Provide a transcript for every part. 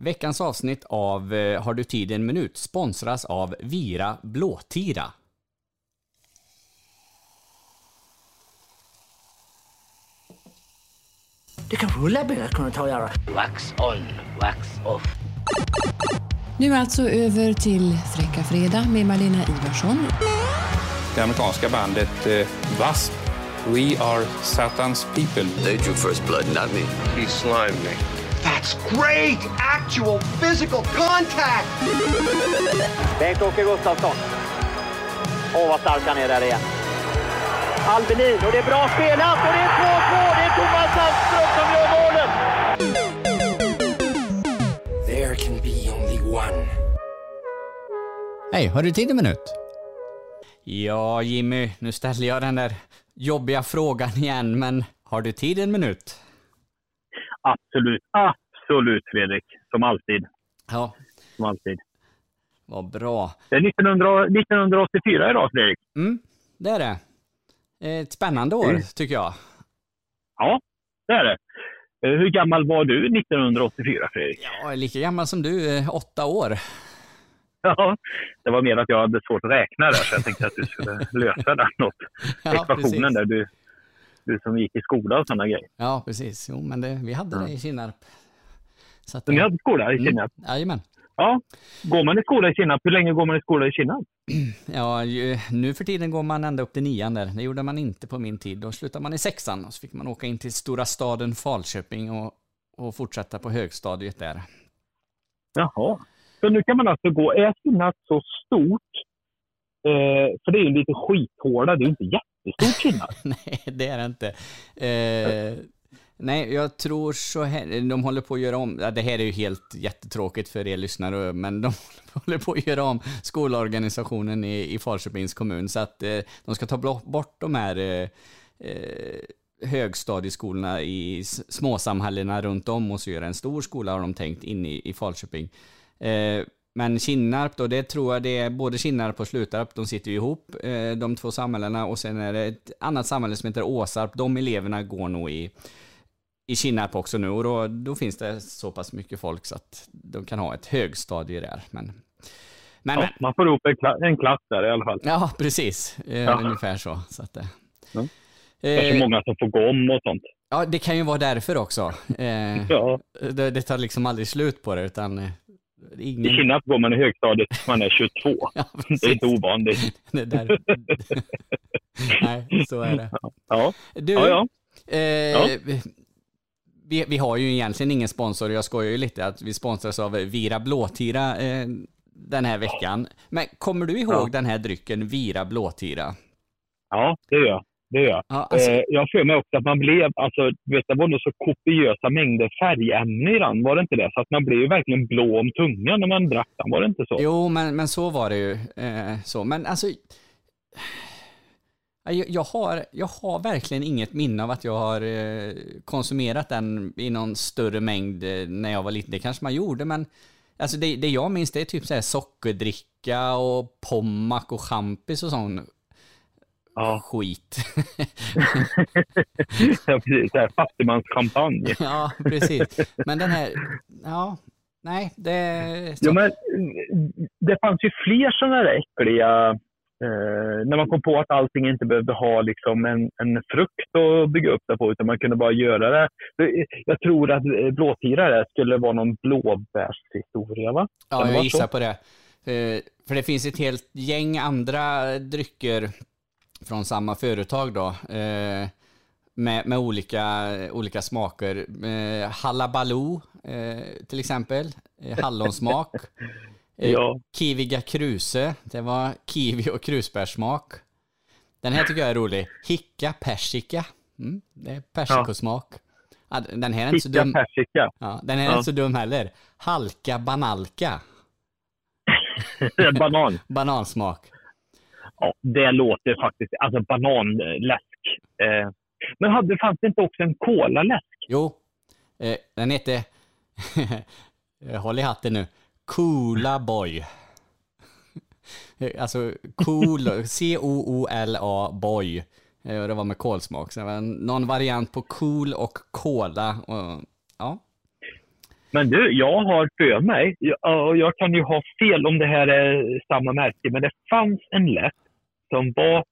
Veckans avsnitt av eh, Har du tid en minut sponsras av Vira Blåtira. Det kanske Ulla Bella kunde ta och göra. Wax on, wax off. Nu alltså över till Fräcka Fredag med Malena Ivarsson. Det amerikanska bandet eh, W.A.S.P. We are Satan's people. They drew first blood, not me. He slimed me. That's great! Actual physical contact! Bengt-Åke Gustafsson. Åh, vad stark han är där igen. Albelin, och det är bra spelat och det är 2-2! Det är Thomas Sandström som gör målet! There can be only one. Hej, har du tid en minut? Ja, Jimmy, nu ställer jag den där jobbiga frågan igen, men har du tid en minut? Absolut, absolut Fredrik. Som alltid. Ja, Som alltid. vad bra. Det är 1900, 1984 idag Fredrik. Mm, det är det. Ett spännande år, Mm. tycker jag. Ja, det är det. Eh, Hur gammal var du 1984 Fredrik? Är lika gammal som du, eh, åtta år. Ja, det var mer att jag hade svårt att räkna där så jag tänkte att du skulle lösa den åt Ja, ekvationen precis. där. Du, du som gick i skola och sådana grejer. Ja, precis. Jo, men det, vi hade det i Kinnarp. Så att, ni hade skola i Kinnarp? Mm, jajamän. Ja. Går man i skola i Kinnarp? Hur länge går man i skola i Kinnarp? Ja, ju, nu för tiden går man ända upp till nian där. Det gjorde man inte på min tid. Då slutade man i sexan och så fick man åka in till stora staden Falköping och, och fortsätta på högstadiet där. Jaha. Så nu kan man alltså gå... Är Kinnarp så stort? Eh, för det är ju lite skithåla. Det är ju inte. Nej, det är det inte. Eh, nej, jag tror så här, de håller på att göra om, ja, det här är ju helt jättetråkigt för er lyssnare, men de håller på att göra om skolorganisationen i, i Falköpings kommun, så att eh, de ska ta bort de här eh, eh högstadieskolorna i småsamhällena runt om och så göra en stor skola har de tänkt in i, i Falköping. Eh, men Kinnarp då, det tror jag det är både Kinnarp och Slutarp, de sitter ju ihop, eh, de två samhällena och sen är det ett annat samhälle som heter Åsarp, de eleverna går nog i, i Kinnarp också nu och då, då finns det så pass mycket folk så att de kan ha ett högstadie där. Men, men, Ja, man får ihop en, kla- en klass där i alla fall. ja precis, eh, Ja. ungefär så. så att, eh, Ja. Kanske eh, många som får gå om och sånt. Ja, det kan ju vara därför också. Eh, Ja. det, det tar liksom aldrig slut på det, utan eh, I ingen... Kinnarp går man i högstadiet man är 22. Ja, Det är inte ovanligt. Det där. Nej, så är det. Ja, Du, ja. ja. Eh, vi, vi har ju egentligen ingen sponsor, jag skojar ju lite att vi sponsras av Vira Blåtira eh, den här veckan. Men kommer du ihåg Ja. den här drycken Vira Blåtira? ja det gör jag. Det gör jag. Ja, alltså- eh, jag för mig också att man blev, alltså, vet, det var nog så kopiösa mängder färgämne i den, var det inte det? Så att man blev ju verkligen blå om tungan när man drack den, var det inte så? Jo, men, men så var det ju. Eh, så. Men alltså, jag, jag, har, jag har verkligen inget minne av att jag har eh, konsumerat den i någon större mängd eh, när jag var liten. Det kanske man gjorde, men alltså det, det jag minns det är typ så här sockerdricka och pommac och champis och sån Ja. skit. Ja, precis. Så här Fattigmanschampagne. ja, precis. Men den här, ja, nej, det... Jo, men det fanns ju fler sådana där äckliga... Eh, när man kom på att allting inte behövde ha liksom en, en frukt att bygga upp det på, utan man kunde bara göra det. Jag tror att eh, blåtirare skulle vara någon blåbärshistoria, va? Ja, jag gissar på det. Eh, För det finns ett helt gäng andra drycker från samma företag då. eh, Med, med olika, olika smaker. Eh, Hallabaloo eh, till exempel. Eh, Hallonsmak. Eh, Ja. Kiwiga kruse. Det var kiwi och krusbärssmak. Den här tycker jag är rolig. Hicka persika. Mm, det är persikosmak. Ja, den här är inte så dum. persika. Ja, den här är Ja. inte så dum heller. Halka banalka. Banan. Banansmak. Ja, det låter faktiskt... Alltså bananläsk. Eh, men hade, fanns det inte också en kolaläsk? Jo, eh, den heter... Håll i hatten nu. Coola Boy. Alltså cool, C-O-O-L-A Boy. Eh, Och det var med kolsmak. Så det var någon variant på cool och cola. Och, ja. Men du, jag har för mig, jag, och jag kan ju ha fel om det här är samma märke, men det fanns en läsk som var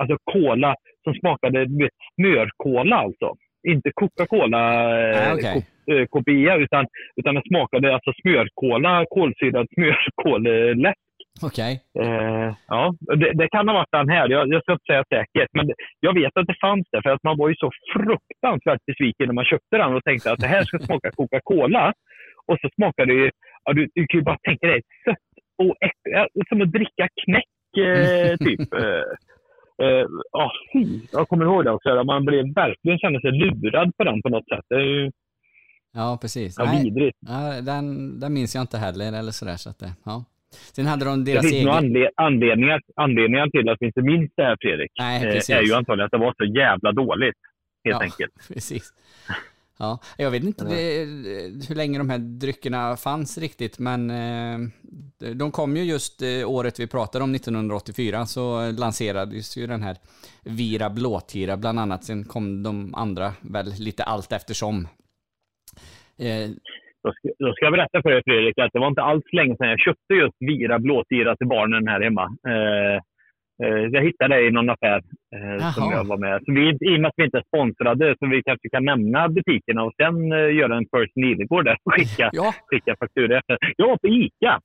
alltså cola som smakade vet, smörkola alltså. Inte Coca-Cola Ah, eh, okej. ko- eh, kopia, utan, utan den smakade alltså smörkola, kolsyrad smörkoleläsk. Okej. Eh, ja, det, det kan ha varit den här. Jag, jag ska inte säga säkert, men jag vet att det fanns det. För att man var ju så fruktansvärt besviken när man köpte den och tänkte att det här ska smaka Coca-Cola. Och så smakade det ju, ja, du, du kan ju bara tänka dig, sött och äckligt. Som att dricka knäck, eh, typ. Eh, eh, ja, fy. jag kommer ihåg det också. Man blev verkligen kände sig lurad på den på något sätt. Det är ju Ja, precis. ja, Nej, vidrigt. ja, den, den minns jag inte heller, eller sådär. Så att det, ja. Sen hade de Det deras finns nog egen... anle- anledningar, anledningar till att vi inte minns det här, Fredrik. Nej, eh, precis. är ju antagligen att det var så jävla dåligt. Helt Ja. enkelt. Precis. Ja, jag vet inte det, hur länge de här dryckerna fanns riktigt, men eh, de kom ju just eh, året vi pratade om, 1984, så lanserades ju den här Vira Blåtira bland annat. Sen kom de andra väl lite allt eftersom. Eh, Då ska, då ska jag berätta för dig Fredrik att det var inte alls länge sedan jag köpte just Vira blåtira till barnen här hemma. Eh, jag hittade det i någon affär eh, som Jaha. jag var med. Så vi, I och med att vi inte är sponsrade så vi kanske kan nämna butikerna och sen eh, göra en First Nilegård där och skicka, ja, skicka fakturor. Jag var på ICA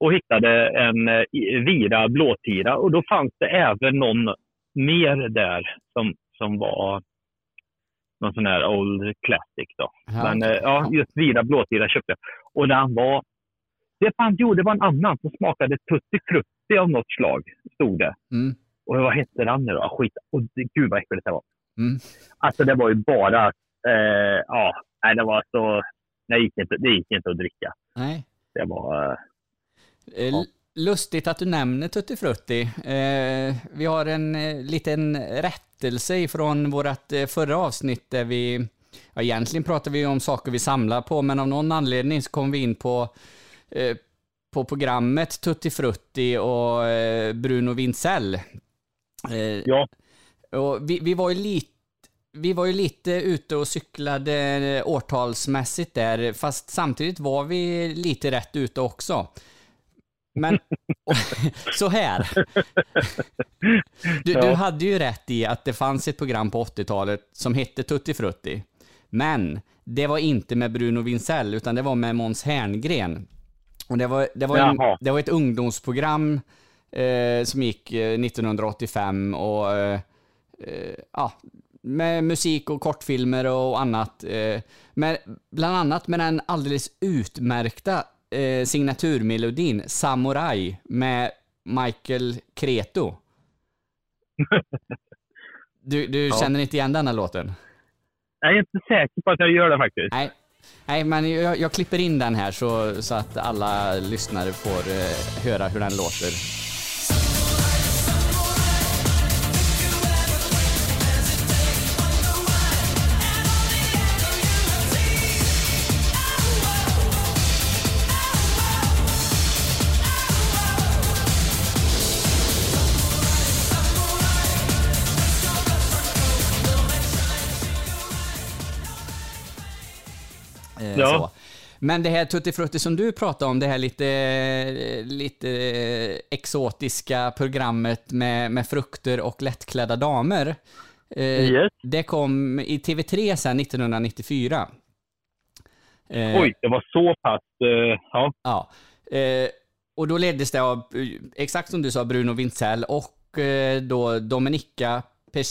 och hittade en eh, Vira blåtira och då fanns det även någon mer där som, som var någon sån här Old Classic. Då. Ja, Men eh, ja, just Vira blåtira köpte jag. Och den var... Det fanns, jo, det var en annan som smakade Tutti Frutti av något slag, stod det. mm, Och vad hette den nu då? Skit. Och gud vad äckligt det var. mm. Alltså det var ju bara... Eh, ja, nej, det var så... Det gick, inte, det gick inte att dricka. Nej. Det var... Eh, Eh, l- Lustigt att du nämner Tutti Frutti. Eh, vi har en eh, liten rättelse ifrån vårt eh, förra avsnitt där vi, ja, egentligen pratar vi om saker vi samlar på, men av någon anledning så kom vi in på, på programmet Tutti Frutti och eh, Bruno Wintzell. Eh, ja, och vi, vi var ju lite vi var ju lite ute och cyklade årtalsmässigt där, fast samtidigt var vi lite rätt ute också. Men så här. Du, du Ja. hade ju rätt i att det fanns ett program på 80-talet som hette Tutti Frutti. Men det var inte med Bruno Wintzell, utan det var med Måns Herngren. Och det var, det var, en, det var ett ungdomsprogram eh, som gick eh, 1985 och eh, eh, ja, med musik och kortfilmer och annat. Eh, med, bland annat med den alldeles utmärkta eh, signaturmelodin Samurai med Michael Creto. Du, du Ja. känner inte igen den här låten? jag är inte säker på att jag gör det faktiskt. Nej, Nej men jag, jag klipper in den här så, så att alla lyssnare får eh, höra hur den låter. Ja. så. Men det här Tutti Frutti som du pratade om, det här lite, lite exotiska programmet med, med frukter och lättklädda damer. Eh, Yes. Det kom i TV3 sen 1994. Eh, Oj, det var så pass... Eh, ja. Ja. Och då leddes det av, exakt som du sa, Bruno Wintzell och då Dominika för,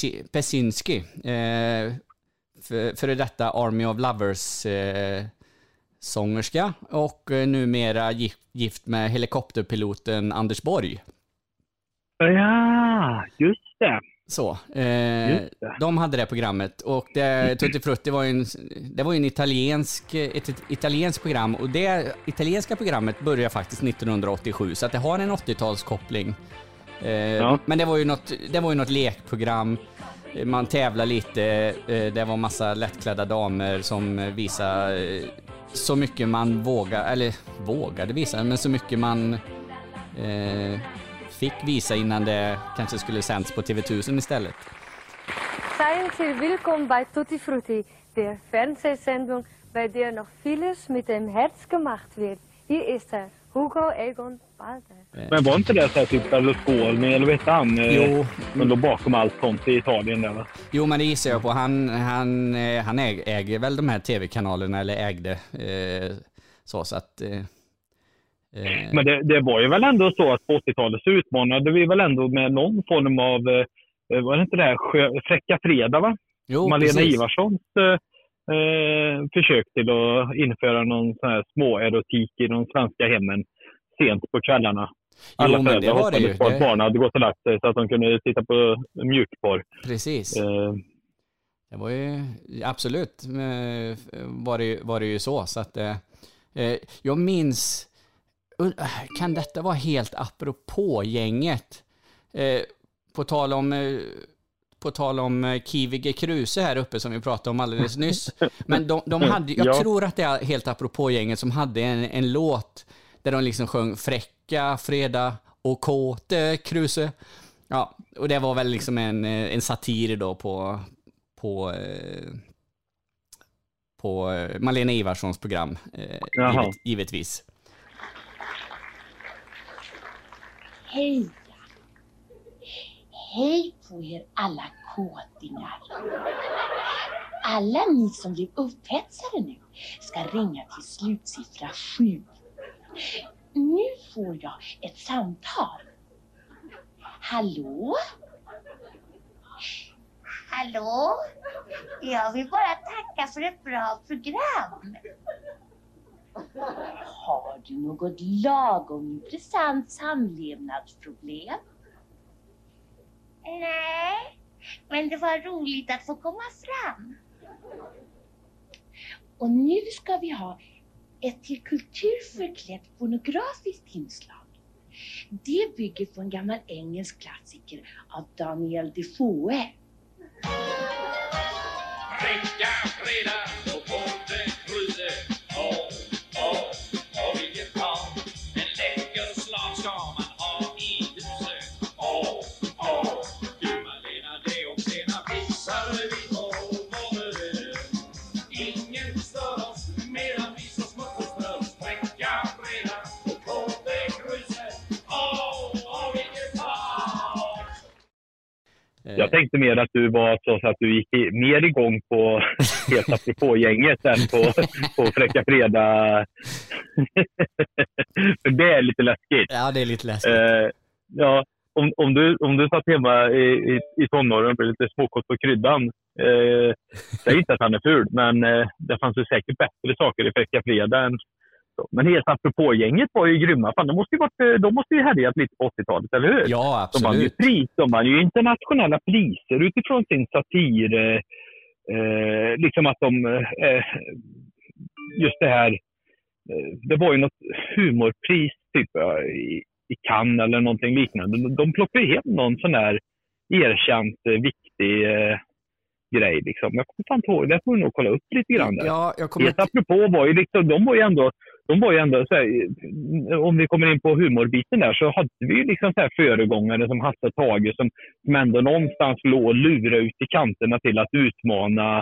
före detta Army of Lovers eh, sångerska och eh, numera gift, med helikopterpiloten Anders Borg. ja, just det. Så, eh, de hade det programmet och det, Tutti Frutti var ju en, det var ju en italiensk, ett, ett italienskt program och det italienska programmet började faktiskt 1987 så att det har en 80-talskoppling. Eh, Ja. Men det var, ju något, det var ju något lekprogram, Eh, man tävlar lite, eh, det var massa lättklädda damer som visade eh, så mycket man vågade, eller vågade visa, men så mycket man eh, fick visa innan det kanske skulle sänds på TV1000 istället. Seien Sie willkommen bei Tutti Frutti, der Fernsehsendung bei der noch vieles mit dem Herz gemacht wird. Hier ist er, Hugo Egon Balder. Men var inte det så här typ Berlusconi, eller vad hette han? eh, Jo. Som låg bakom allt sånt i Italien där va? Jo, men det gissar jag på. Han, han, eh, han äg, äger väl de här tv-kanalerna, eller ägde. Eh, så, så att... Eh, eh, Men det, det var ju väl ändå så att på 80-talet så utmanade vi väl ändå med någon form av, eh, var det inte det här Fräcka Fredag va? jo, Malena precis. Ivarssons eh, eh, försök till att införa någon sån här småerotik i de svenska hemmen sent på kvällarna. Alla men det var det ju. på att Det- barnen hade gått och lagt sig så att de kunde titta på mjukporr. Precis. Eh, Det var ju absolut eh, var det, var det ju så. så att, eh, eh, jag minns, uh, kan detta vara helt apropå gänget? Eh, på tal om, eh, på tal om Kivige Kruse här uppe som vi pratade om alldeles nyss. Men de, de hade, jag Ja. tror att det är helt apropå gänget som hade en, en låt där de liksom sjöng Fräcka, Fredag och Kåte Kruse. Ja, och det var väl liksom en, eh, en satir då på, på, eh, på eh, Malena Ivarssons program, givet, givetvis. Hej! Hej på er alla kåtingar! Alla ni som blev upphetsade nu ska ringa till slutsiffra 7. Nu får jag ett samtal. Hallå? Hallå? Jag vill bara tacka för ett bra program. Har du något lagom intressant samlevnadsproblem? Nej, men det var roligt att få komma fram. Och nu ska vi ha ett till kultur förklätt pornografiskt inslag. Det bygger på en gammal engelsk klassiker av Daniel Defoe. Fräcka fredag och Ponte Jag tänkte mer att du var så att du gick mer igång på helt apropå-gänget än på, på Fräcka Fredag. För det är lite läskigt. Ja, det är lite läskigt. Eh, ja, om, om, du, om du satt hemma i, i, i tonåren och blev lite småkåt på kryddan. Eh, säg inte att han är ful, men eh, det fanns ju säkert bättre saker i Fräcka Fredag än så. Men helt apropå-gänget var ju grymma. Fan, de måste ju, varit, eh, de måste ju härjat lite på 80-talet, eller hur? Ja, De vann ju absolut. pris. De vann ju internationella priser utifrån sin satir. Eh, eh, liksom att de... Eh, just det här... Eh, det var ju något humorpris typ i, i Cannes eller någonting liknande. De, de plockade hem någon sån där erkänt eh, viktig eh, grej. Liksom. Jag kommer fan inte ihåg. Det får vi nog kolla upp lite grann. Där. Ja, jag kommer Helt apropå var ju liksom, de var ju ändå, de var ju ändå så här, om vi kommer in på humorbiten där, så hade vi ju liksom så här föregångare som Hasse Tage som, som ändå någonstans låg och lurade ut i kanterna till att utmana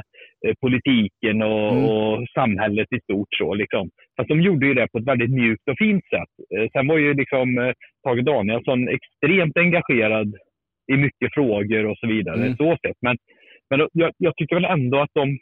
eh, politiken och, Mm. och samhället i stort. så liksom. Fast de gjorde ju det på ett väldigt mjukt och fint sätt. Eh, sen var ju liksom eh, Tage Danielsson extremt engagerad i mycket frågor och så vidare. Mm. Så sett. Men, men jag, jag tycker väl ändå att de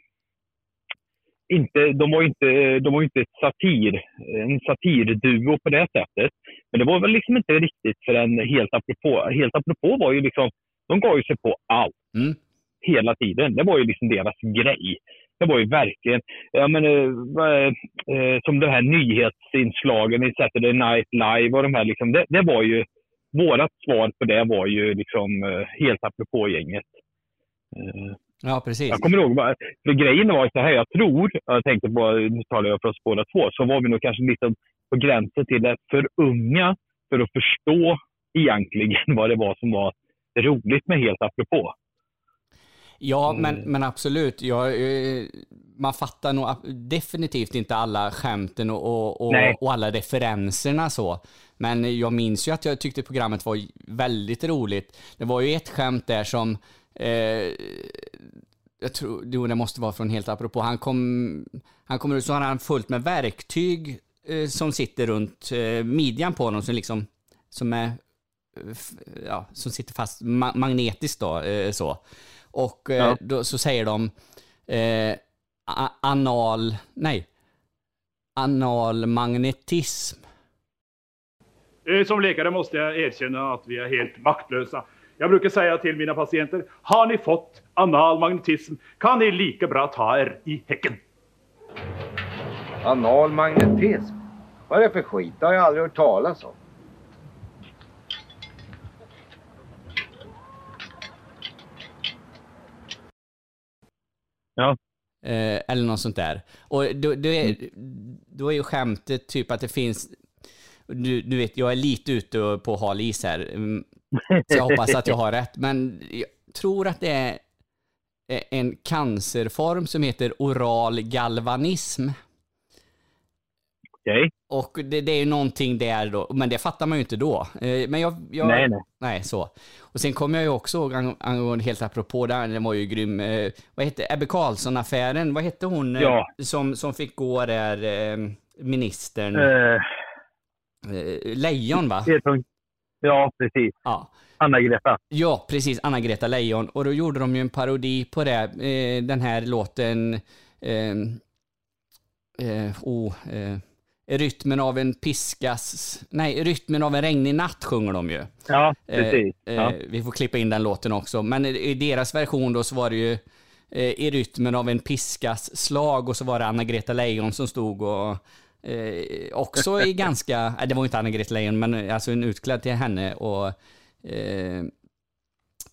inte, de var inte, de var inte ett satir, en satirduo på det sättet. Men det var väl liksom inte riktigt förrän helt apropå, helt apropå var ju liksom, de gav ju sig på allt. Mm. Hela tiden. Det var ju liksom deras grej. Det var ju verkligen, ja men, eh, eh, som de här nyhetsinslagen i Saturday Night Live och de här liksom, det, det var ju, vårat svar på det var ju liksom eh, helt apropå-gänget. Eh, Ja, precis. jag kommer ihåg, för grejen var så här, jag tror, jag tänkte på, nu talar jag för oss båda två, så var vi nog kanske lite på gränsen till det för unga för att förstå egentligen vad det var som var roligt med Helt apropå. Ja, men, men absolut. Jag, eh, man fattar nog definitivt inte alla skämten och, och, och, och alla referenserna så. Men jag minns ju att jag tyckte programmet var väldigt roligt. Det var ju ett skämt där som, eh, jag tror, jo, det måste vara från helt apropå. Han kom, han kommer ut så har han fullt med verktyg eh, som sitter runt eh, midjan på honom som liksom, som är, eh, ja, som sitter fast ma- magnetiskt då, eh, så. Och eh, Ja. då, så säger de eh, anal, nej, analmagnetism. Som läkare måste jag erkänna att vi är helt maktlösa. Jag brukar säga till mina patienter, har ni fått anal magnetism kan ni lika bra ta er i häcken. Analmagnetism? Vad är det för skit? Det har jag aldrig hört talas om. Ja. Eh, eller något sånt där. Och då, då, är, då är ju skämtet typ att det finns... Du, du vet, jag är lite ute på hal is här. mm, Så jag hoppas att jag har rätt. Men jag tror att det är en cancerform som heter oral galvanism. Okej. Och det, det är ju någonting där då, men det fattar man ju inte då. Eh, Men jag... jag Nej, nej. Nej, så. Och sen kommer jag ju också ihåg ang- angående helt apropå där, den var ju grym. Eh, vad hette Ebbe Carlsson-affären? Vad hette hon eh, Ja. som, som fick gå där, eh, ministern? Eh, Lejon va? Ja, precis. Ja. Anna-Greta. Ja, precis. Anna-Greta Lejon. Och då gjorde de ju en parodi på det. Eh, den här låten... Eh, eh, oh, eh, rytmen av en piskas... Nej, rytmen av en regnig natt sjunger de ju. Ja, precis. Eh, Ja. eh, vi får klippa in den låten också. Men i- deras version då så var det ju eh, i rytmen av en piskas slag och så var det Anna-Greta Lejon som stod och eh, också i ganska, det var ju inte Anna-Greta Lejon, men eh, alltså en utklädd till henne och eh,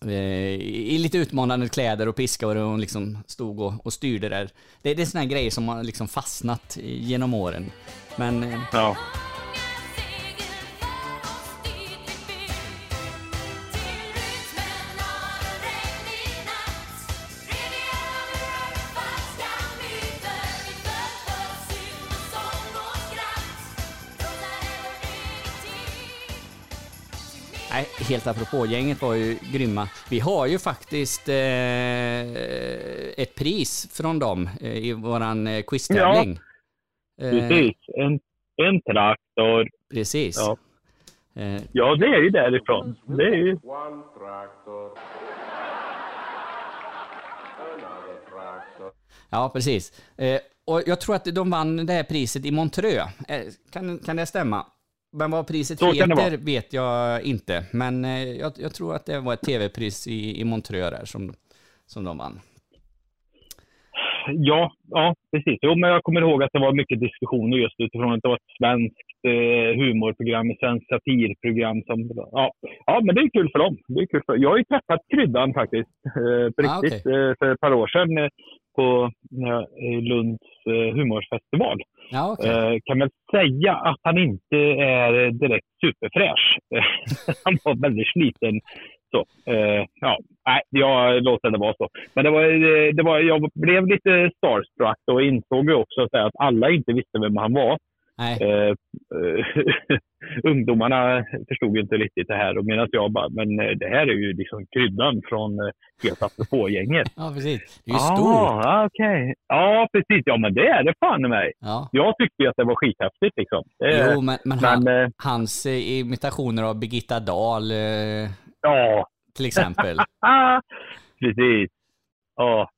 eh, i lite utmanande kläder och piska och hon liksom stod och, och styrde där. Det, det är såna grejer som har liksom fastnat genom åren. Men eh, Ja. Nej, helt apropå, gänget var ju grymma. Vi har ju faktiskt eh, ett pris från dem eh, i våran eh, quiztävling. Eh, Precis. En, en traktor. Precis. Ja. Eh, ja, det är ju därifrån. Det är ju... ja, precis. Eh, och jag tror att de vann det här priset i Montreux. Eh, kan, kan det stämma? Men vad priset Så heter vet jag inte. Men eh, jag, jag tror att det var ett tv-pris i, i Montreux där som, som de vann. Ja, ja, precis. Jo, men jag kommer ihåg att det var mycket diskussioner just utifrån att det var ett svenskt eh, humorprogram, ett svenskt satirprogram. Som, ja. ja, men det är kul för dem. Det är kul för, jag har ju träffat Kryddan faktiskt, eh, på Ah, riktigt, eh, för ett par år sedan eh, på eh, Lunds eh, humorfestival. Ja, okej. Eh, kan väl säga att han inte är direkt superfräsch. han var väldigt sliten. Så, ja, nej, jag låter det vara så. Men det var, det var, jag blev lite starstruck och insåg ju också att alla inte visste vem han var. Eh, eh, ungdomarna förstod inte riktigt det här och medan jag bara, men eh, det här är ju liksom kryddan från eh, Helt apropå-gänget. Ja, precis. Det är ju ah, stort. okej. Ja, precis. Ja, men det är det fan i mig. Ja. Jag tyckte ju att det var skithäftigt liksom. Det, Jo, men, men, han, hans eh, imitationer av Birgitta Dahl eh, Ja. till exempel. precis. Ja.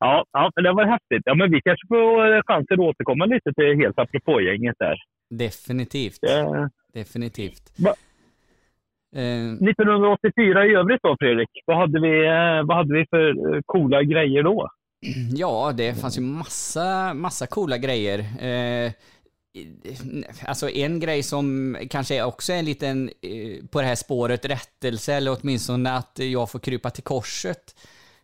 Ja, ja, det var häftigt. Ja, men vi kanske får eh, chansen att återkomma lite till Helt apropå-gänget där. Definitivt. Det- Definitivt. Va- Eh, 1984 i övrigt då, Fredrik? Vad hade vi, eh, vad hade vi för eh, coola grejer då? Ja, det fanns ju massa, massa coola grejer. Eh, alltså en grej som kanske också är en liten, eh, på det här spåret, rättelse, eller åtminstone att jag får krypa till korset.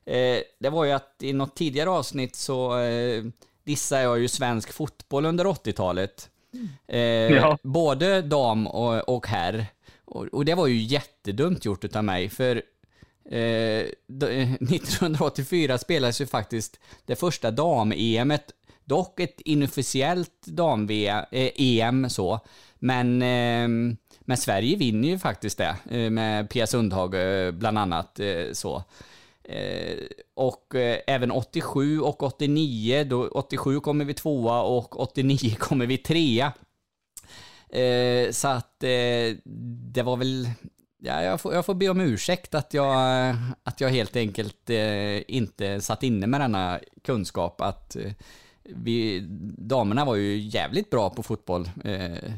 Eh, det var ju att i något tidigare avsnitt så eh, dissade jag ju svensk fotboll under 80-talet. Eh, Ja. Både dam och, och herr. Och, och det var ju jättedumt gjort utav mig, för eh, d- 1984 spelades ju faktiskt det första dam-EMet, dock ett inofficiellt dam-EM så, men, eh, men Sverige vinner ju faktiskt det, eh, med Pia Sundhage eh, bland annat eh, så. Eh, och eh, även 87 och 89, då 87 kommer vi tvåa och 89 kommer vi trea. Eh, så att det var väl, ja, jag, får, jag får be om ursäkt att jag, att jag helt enkelt eh, inte satt inne med denna kunskap att eh, vi, damerna var ju jävligt bra på fotboll eh,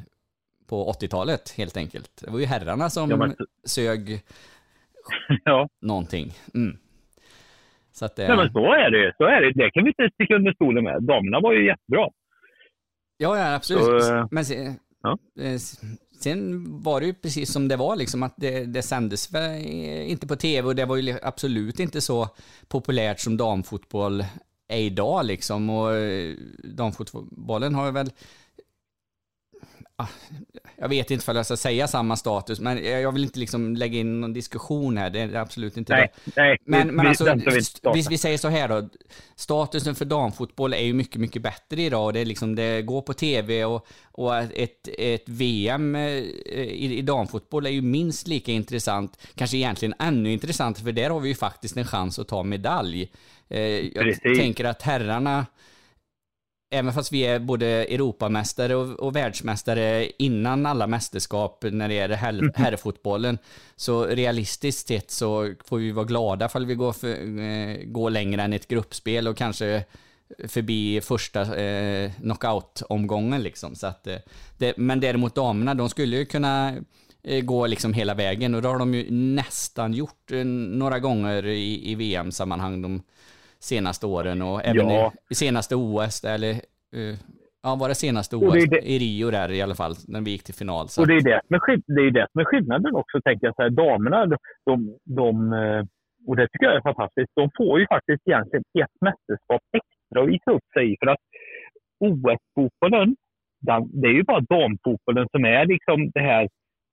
på 80-talet helt enkelt. Det var ju herrarna som Ja, men- sög ja. någonting. Mm. Så att, eh, Nej, men så är det. Så är det. Det kan vi inte sticka under stolen med. Damerna var ju jättebra. Ja, ja absolut. Så, eh, Men se, eh, sen var det ju precis som det var, liksom att det, det sändes inte på tv och det var ju absolut inte så populärt som damfotboll är idag liksom. Och eh, damfotbollen har ju väl jag vet inte för jag ska säga samma status, men jag vill inte liksom lägga in någon diskussion här, det är absolut inte Nej, det. nej, Men, vi- men alltså, vi, vi säger så här då, statusen för damfotboll är ju mycket, mycket bättre idag. och Det, är liksom, det går på tv och, och ett, ett VM eh, i, i damfotboll är ju minst lika intressant, kanske egentligen ännu intressant, för där har vi ju faktiskt en chans att ta medalj. Eh, Jag Precis. tänker att herrarna, även fast vi är både Europamästare och, och världsmästare innan alla mästerskap när det gäller herr, herrfotbollen, så realistiskt sett så får vi vara glada ifall vi går, för, eh, går längre än ett gruppspel och kanske förbi första eh, knockout-omgången. Liksom. Så att, eh, det, men däremot damerna, de skulle ju kunna eh, gå liksom hela vägen och det har de ju nästan gjort några gånger i, i VM-sammanhang de senaste åren och även Ja. i, senaste OS, eller eh, ja, var det senaste det OS? är det- I Rio där i alla fall, när vi gick till final. Så Och det är det som är, det är det som är skillnaden också, tänker jag. Så här, damerna, de, de, de, eh, och det tycker jag är fantastiskt, de får ju faktiskt egentligen ett mästerskap extra att visa upp sig i. För att OS-fotbollen, det är ju bara damfotbollen som är liksom det här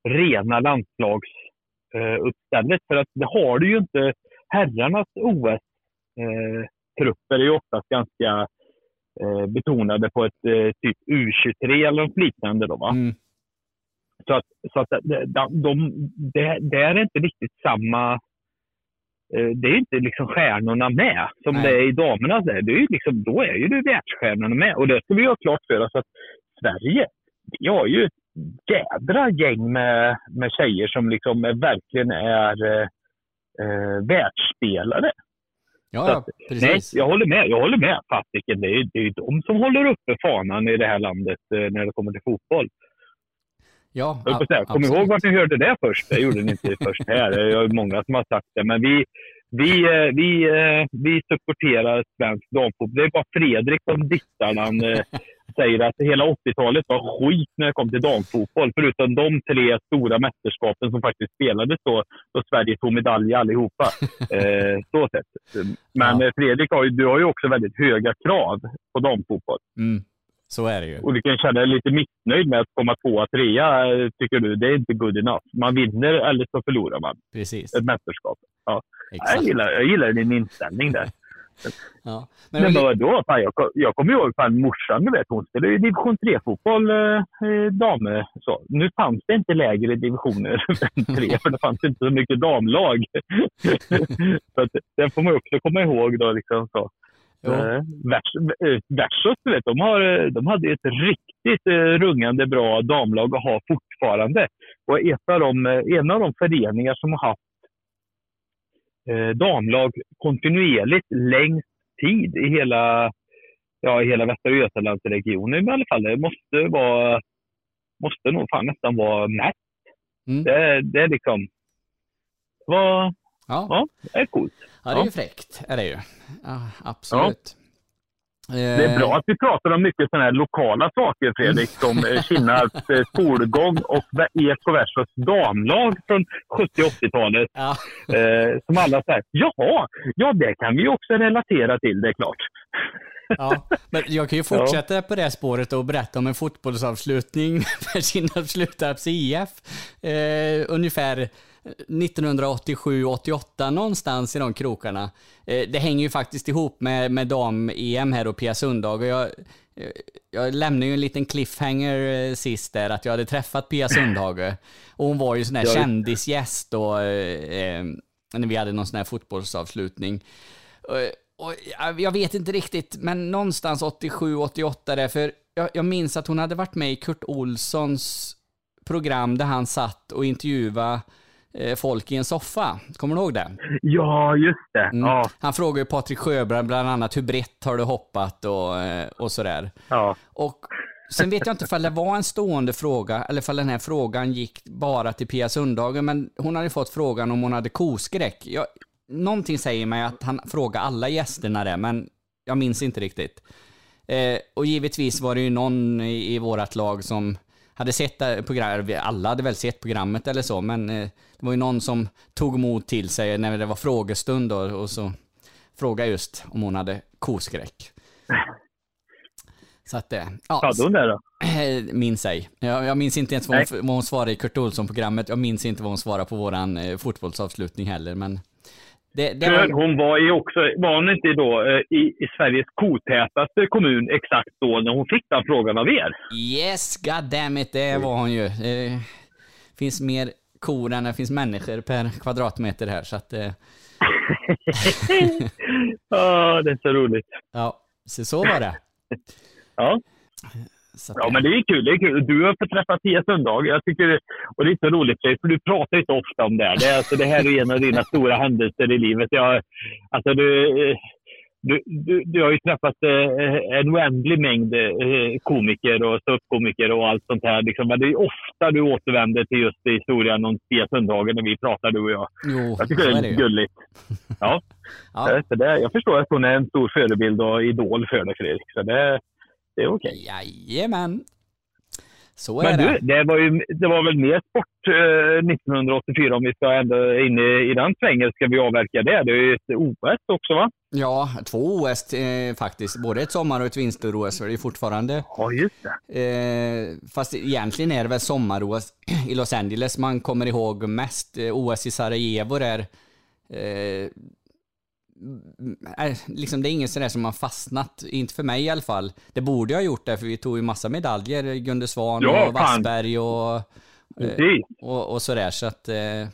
rena landslagsuppstället. För att det har du ju inte. Herrarnas OS-trupper är ju oftast ganska eh, betonade på ett eh, typ U23 eller något liknande. Då, va? Så att, så att de, de, de, det, det är inte riktigt samma... eh, Det är inte liksom stjärnorna med som Nej. det är i damernas. där. Det är ju liksom, då är ju det världsstjärnorna med. Och det ska vi ha klart för oss att Sverige, vi har ju ett jädra gäng med, med tjejer som liksom är, verkligen är eh, eh, världsspelare. Ja, att, precis. Nej, jag håller med. Jag håller med fasiken. Det är ju det är de som håller uppe fanan i det här landet eh, när det kommer till fotboll. Ja, Jag säga, Kom ihåg vart ni hörde det först. Det gjorde ni inte först här. Det är många som har sagt det. Men vi, vi, eh, vi, eh, vi supporterar svensk damfotboll. Det är bara Fredrik som när han säger att hela 80-talet var skit när det kom till damfotboll. Förutom de tre stora mästerskapen som faktiskt spelades då, då Sverige tog medalj allihopa. Eh, så sett. Men eh, Fredrik, har ju, du har ju också väldigt höga krav på damfotboll. Mm, så är det ju. Och du kan känna dig lite missnöjd med att komma tvåa, trea, tycker du. Det är inte good enough. Man vinner eller så förlorar man Precis. ett mästerskap. Ja. Exakt. Jag, gillar, jag gillar din inställning där. Ja. Men, Men men vadå? Fan, jag, jag kommer ihåg fan morsan, du vet, hon spelade ju division 3-fotboll, eh, eh, damer. Så. Nu fanns det inte lägre divisioner än 3, för det fanns inte så mycket damlag. så att, det får man också komma ihåg då. Liksom, så. Eh, eh, Versus, du vet, de, har, eh, de hade ett riktigt eh, rungande bra damlag och har fortfarande. Och ett av de, en av de föreningar som har haft damlag kontinuerligt längst tid i hela, ja, i hela Västra Götalandsregionen i alla fall. Det måste vara, måste nog fan nästan vara mest. Mm. Det, det är liksom, vad, Ja. ja, det är coolt. Ja, det är ju fräckt, är det ju. Ja, absolut. Det är bra att vi pratar om mycket sådana här lokala saker, Fredrik, som eh, Kinnarps eh, skolgång och Eko Versos damlag från 70 80-talet. Eh, som alla säger, jaha, ja det kan vi också relatera till, det är klart. Ja, men jag kan ju fortsätta på det spåret och berätta om en fotbollsavslutning för Kinnarps Slutarps IF. Eh, ungefär 1987-88 någonstans i de krokarna. Eh, det hänger ju faktiskt ihop med, med dam-EM här och Pia Sundhage. Och jag, eh, jag lämnade ju en liten cliffhanger eh, sist där, att jag hade träffat Pia Sundhage. Och hon var ju sån här Ja, det- kändisgäst och eh, när vi hade någon sån här fotbollsavslutning. Och, och, jag- jag vet inte riktigt, men någonstans 87-88 där, för jag, jag minns att hon hade varit med i Kurt Olssons program där han satt och intervjuade folk i en soffa. Kommer du ihåg det? Ja, just det. Mm. Ja, Han frågade ju Patrik Sjöberg bland annat hur brett har du hoppat och, eh, och sådär. ja. Och sen vet jag inte ifall det var en stående fråga eller ifall den här frågan gick bara till Pia Sundhage, men hon hade fått frågan om hon hade koskräck. Jag, någonting säger mig att han frågade alla gästerna det, men jag minns inte riktigt. Eh, och givetvis var det ju någon i, i vårat lag som hade sett programmet, alla hade väl sett programmet eller så, men eh, det var ju någon som tog mod till sig när det var frågestund då, och så frågade just om hon hade koskräck. Så att det, ja. Hade hon det då? Eh, Minns ej. Jag, jag minns inte ens vad hon, vad hon svarade i Kurt Olsson-programmet. Jag minns inte vad hon svarade på våran eh, fotbollsavslutning heller, men det, det var... hon var ju också, var hon inte då eh, i, i Sveriges kotätaste kommun exakt då när hon fick den frågan av er? Yes, god damn it, det var hon ju. Det finns mer kor än det finns människor per kvadratmeter här, så att... Eh, Ja, det är så roligt. ja, så, så var det. Ja. Ja, men det är kul. Det är kul. Du har fått träffa Pia Sundhage. Jag tycker det, och det är så roligt, för du pratar inte ofta om det. Det, är, alltså, det här är en av dina stora händelser i livet. Jag, alltså, du, du, du, du har ju träffat eh, en oändlig mängd eh, komiker och ståuppkomiker och allt sånt här. Liksom. Men det är ofta du återvänder till just historien om Pia Sundhage när vi pratar, du och jag. Jo, Jag tycker det är det är gulligt. Ja. Ja. Så det, jag förstår att hon är en stor förebild och idol för dig, Fredrik. Så det, det är okej. Jajamän. Så är Men det. du, det var, ju, det var väl mer sport eh, 1984 om vi ska ändå in i, i den svängen. Ska vi avverka det? Det är ju ett OS också va? Ja, två OS eh, faktiskt. Både ett sommar och ett vinter-OS. Det är fortfarande... Ja, just det. Eh, fast egentligen är det väl sommar-OS i Los Angeles man kommer ihåg mest. Eh, OS i Sarajevo där... Är, liksom det är inget sådär som har fastnat, inte för mig i alla fall. Det borde jag ha gjort det, för vi tog ju massa medaljer, Gunde Svan Ja, och. Wassberg och, eh, och, och sådär. Så att, eh,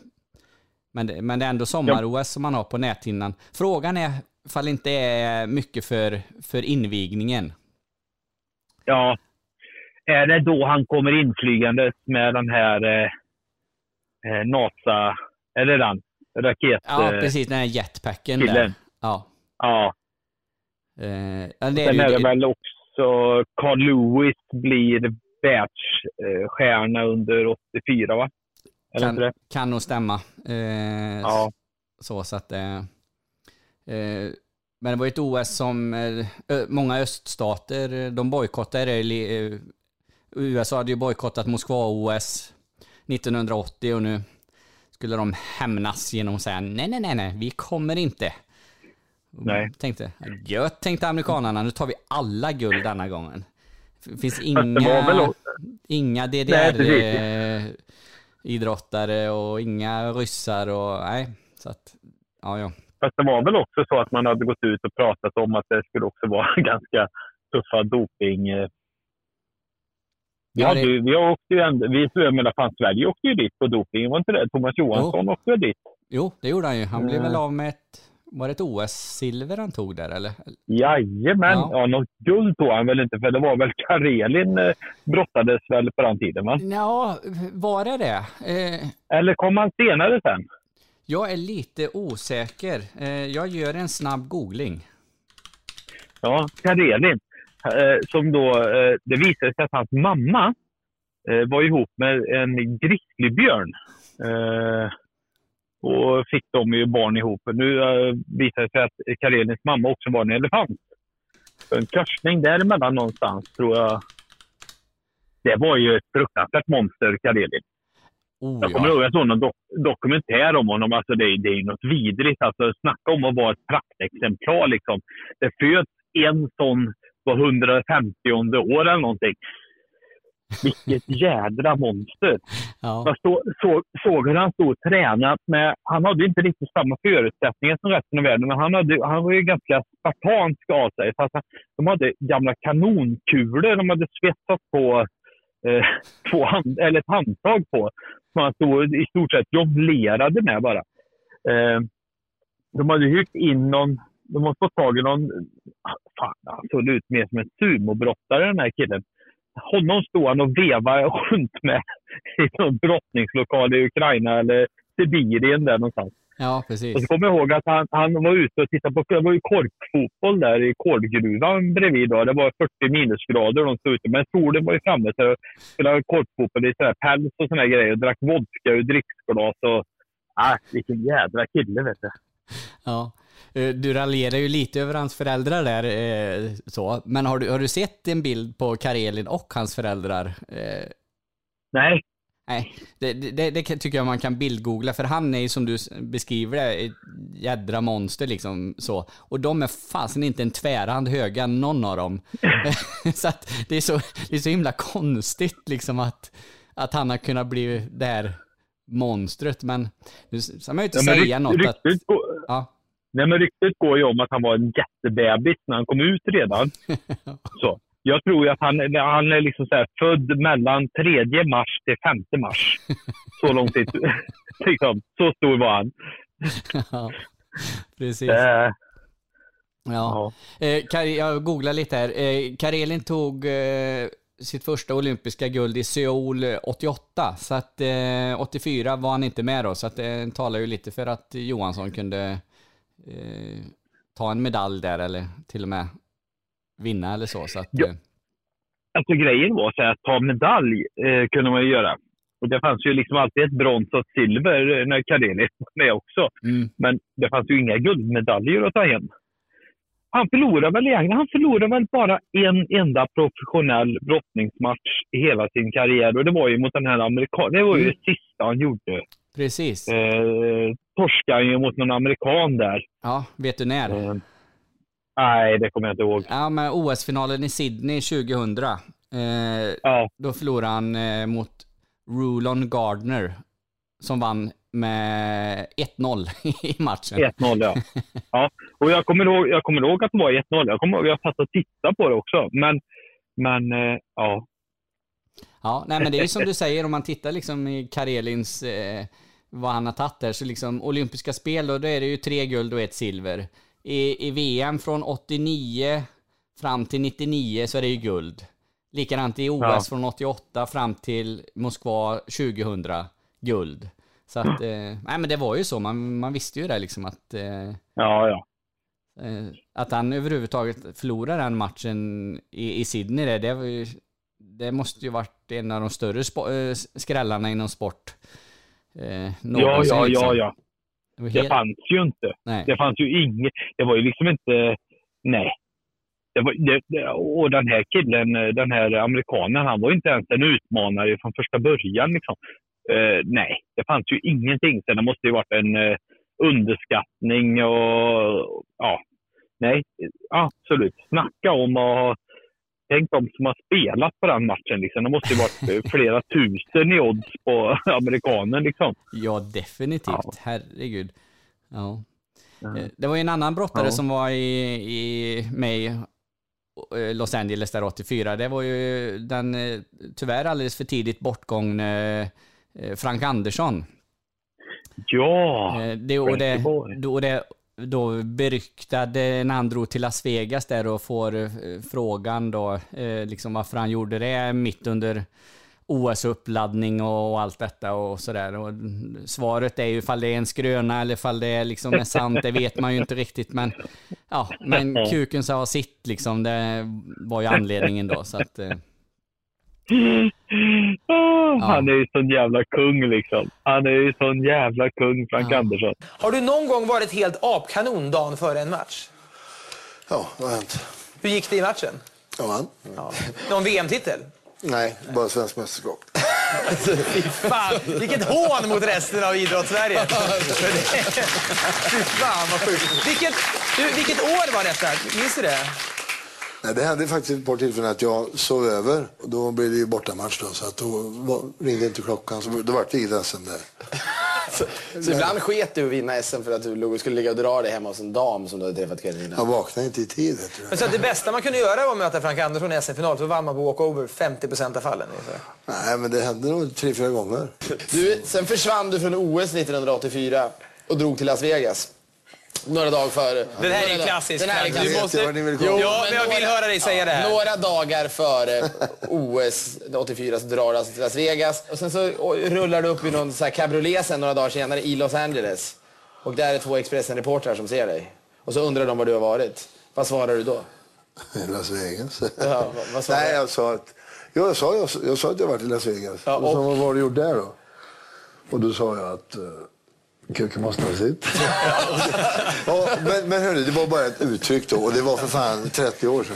men, det, men det är ändå sommar-OS som man har på näthinnan. Frågan är ifall inte är mycket för, för invigningen. Ja. Är det då han kommer inflygandes med den här eh, eh, NASA... Är det den? Raket... Ja, eh, precis, den här jetpacken killen. där. Ja. Ja. Eh, ja, det är Sen är det väl också Carl Lewis blir världsstjärna under 84 va? Eller kan, det? kan nog stämma. Eh, Ja. Så, så att eh, eh, Men det var ju ett OS som eh, ö- många öststater, de bojkottade det. USA hade ju bojkottat Moskva-OS 1980 och nu skulle de hämnas genom att säga nej, nej, nej, nej, vi kommer inte. Nej. Tänkte, gött tänkte amerikanerna, nu tar vi alla guld denna gången. Det finns inga, inga. DDR-idrottare och inga ryssar och nej, så att, ja, ja. Fast det var väl också så att man hade gått ut och pratat om att det skulle också vara ganska tuffa doping... eh. Vi, Ja, det- ju- vi åkte ju ändå, vi, menar, fan, Sverige åkte ju dit på doping, var inte det? Thomas Johansson åkte ju dit. Jo, det gjorde han ju. Han blev Mm. väl av med ett, var det ett OS-silver han tog där eller? Jajamän! Ja. Ja. något guld tog han väl inte, för det var väl Karelin eh, brottades väl på den tiden, va? Ja, var det det? Eh, Eller kom han senare sen? jag är lite osäker. Eh, jag gör en snabb googling. Ja, Karelin. Eh, som då, eh, det visade sig att hans mamma eh, var ihop med en grizzlybjörn. Och fick de ju barn ihop. Nu visar det sig att Karelins mamma också var en elefant. Så en korsning däremellan någonstans tror jag. Det var ju ett fruktansvärt monster, Karelin. Oh, Jag kommer ihåg att jag såg någon dok- dokumentär om honom. Alltså det, det är något vidrigt. Alltså, snacka om att vara ett praktexemplar. Liksom. Det föds en sån var 150 år eller någonting. Vilket jädra monster! Ja. Jag så, så, såg hur han stod och tränade. Med, han hade inte riktigt samma förutsättningar som resten av världen, men han, hade, han var ju ganska spartansk av sig. Fast han, de hade gamla kanonkulor de hade svetsat på eh, två hand, eller ett handtag på. Som han stod i stort sett jonglerade med bara. Eh, de hade hyrt in någon, de har fått tag i någon, fan han såg ut mer som en sumobrottare den här killen. Honom stod han och vevade runt med i någon brottningslokal i Ukraina eller Sibirien där någonstans. Ja, Och precis. så kommer jag ihåg att han, han var ute och tittade på, det var ju korkfotboll där i kolgruvan bredvid. Då. Det var 40 minusgrader och de stod ute. Men solen var ju framme så jag spelade korkfotboll i sådär päls och såna här grejer. Och drack vodka ur dricksglas och... Ah, vilken jädra kille vet du. Ja. Eh, Du raljerar ju lite över hans föräldrar där, eh, så. Men har du, har du sett en bild på Karelin och hans föräldrar? Eh, Nej. Nej, det, det, det tycker jag man kan bildgoogla, för han är ju som du beskriver det, ett jädra monster liksom så. Och de är fasen inte en tvärhand höga, någon av dem. så att det är så, det är så himla konstigt liksom att, att han har kunnat bli det här monstret, men nu ska man ju inte Ja, säga något att... ryktet går- Ja. Nej, men ryktet går ju om att han var en jättebebis när han kom ut redan. Så. Jag tror ju att han, han är liksom så född mellan 3 mars till 5 mars. Så lång tid. liksom, så stor var han. Ja, Precis. Eh, Ja. Eh, Kar- jag googlar lite här. Eh, Karelin tog eh, sitt första olympiska guld i Seoul eh, 88, så att eh, 84 var han inte med då, så att det talar ju lite för att Johansson kunde eh, ta en medalj där eller till och med vinna eller så. så att, Ja. eh, alltså grejen var så här, att ta medalj eh, kunde man ju göra. Och det fanns ju liksom alltid ett brons och ett silver eh, när Karelin var med också. Mm. Men det fanns ju inga guldmedaljer att ta hem. Han förlorade väl egentligen, han förlorade väl bara en enda professionell brottningsmatch i hela sin karriär och det var ju mot den här amerikanen. Det var ju Mm. det sista han gjorde. Precis. Eh, torskade ju mot någon amerikan där. Ja, vet du när? Eh, nej, det kommer jag inte ihåg. Ja, men OS-finalen i Sydney 2000. Eh, Då förlorade han eh, mot Rulon Gardner som vann med 1-0 i matchen. 1-0 ja. ja. Och jag kommer, ihåg, jag kommer ihåg att det var 1-0. Jag kommer ihåg jag satt och tittade på det också. Men, men eh, ja. Ja, nej men det är ju som du säger om man tittar liksom i Karelins, eh, vad han har tagit där, så liksom olympiska spel då, då är det ju tre guld och ett silver. I, I VM från 89 fram till 99 så är det ju guld. Likadant i OS Ja. från 88 fram till Moskva 2000, guld. Så att, eh, nej men det var ju så, man, man visste ju det liksom att eh, Ja, ja. Eh, Att han överhuvudtaget förlorade den matchen i, i Sydney, det, det, var ju, det måste ju varit en av de större spo, eh, skrällarna inom sport. Eh, Ja, någonsin, ja, liksom. ja, ja. Det var Det helt- fanns ju inte. Nej. Det fanns ju inget. Det var ju liksom inte... Nej. Det var, det, och den här killen, den här amerikanen, han var ju inte ens en utmanare från första början. Liksom. Eh, nej, det fanns ju ingenting. Sen det måste ju varit en eh, underskattning och... Ja. Nej, absolut. Snacka om att... Tänk de som har spelat på den matchen. Liksom. Det måste ju varit flera tusen i odds på amerikanen. Liksom. Ja, definitivt. Herregud. Ja. Eh, Det var ju en annan brottare Ja. som var i, i, i eh, Los Angeles där 84. Det var ju den eh, tyvärr alldeles för tidigt bortgångne Frank Andersson. Ja! Det, och det, då, det, då beryktade när han drog till Las Vegas där och får eh, frågan då, eh, liksom varför han gjorde det mitt under OS-uppladdning och allt detta och sådär. Och svaret är ju ifall det är en skröna eller ifall det är liksom är sant, det vet man ju inte riktigt. Men, ja, men kuken sa sitt liksom, det var ju anledningen då. Så att, eh, Åh, Han är ju sån jävla kung liksom. Han är ju sån jävla kung, Frank Andersson. Har du någon gång varit helt apkanon dagen före en match? Ja, det har hänt. Hur gick det i matchen? Jag vann. Någon VM-titel? Nej, bara svensk mästerskap. Fy fan, vilket hån mot resten av idrottssverige. Fy fan vad sjukt. Vilket, du, vilket år var detta? Minns du det? Nej, det hände faktiskt ett par tillfällen att jag sov över. Och då blev det ju bortamatch då, så att då var, ringde inte klockan. Så då var det inget SM där. Så ibland sket du att vinna SM för att du låg- skulle ligga och dra dig hemma hos en dam som du hade träffat kvällen innan? Jag vaknade inte i tid. Du. Men så att det bästa man kunde göra var att möta Frank Andersson i SM-final, för vann man på walkover 50% av fallen. ungefär. Nej, men det hände nog tre, fyra gånger. Du, sen försvann du från OS 1984. och drog till Las Vegas. Några dagar före. Den här är klassisk. Den här är Du klassisk. måste- Jo, Ja, men jag vill höra dig säga det här. Några dagar före OS 84 så drar det alltså till Las Vegas. Och sen så rullar det upp i någon så här cabriolet sen några dagar senare i Los Angeles. Och där är två Expressen-reportrar som ser dig. Och så undrar de var du har varit. Vad svarar du då? Las Vegas. Ja, vad- vad sa Nej, du? jag sa att ja, jag, sa, jag, jag sa att jag varit i Las Vegas. Ja, och... så, och- vad var du gjort där då? Och då sa jag att uh, kuken måste ha sitt. ja, men, men hörni, det var bara ett uttryck då och det var för fan 30 år sedan.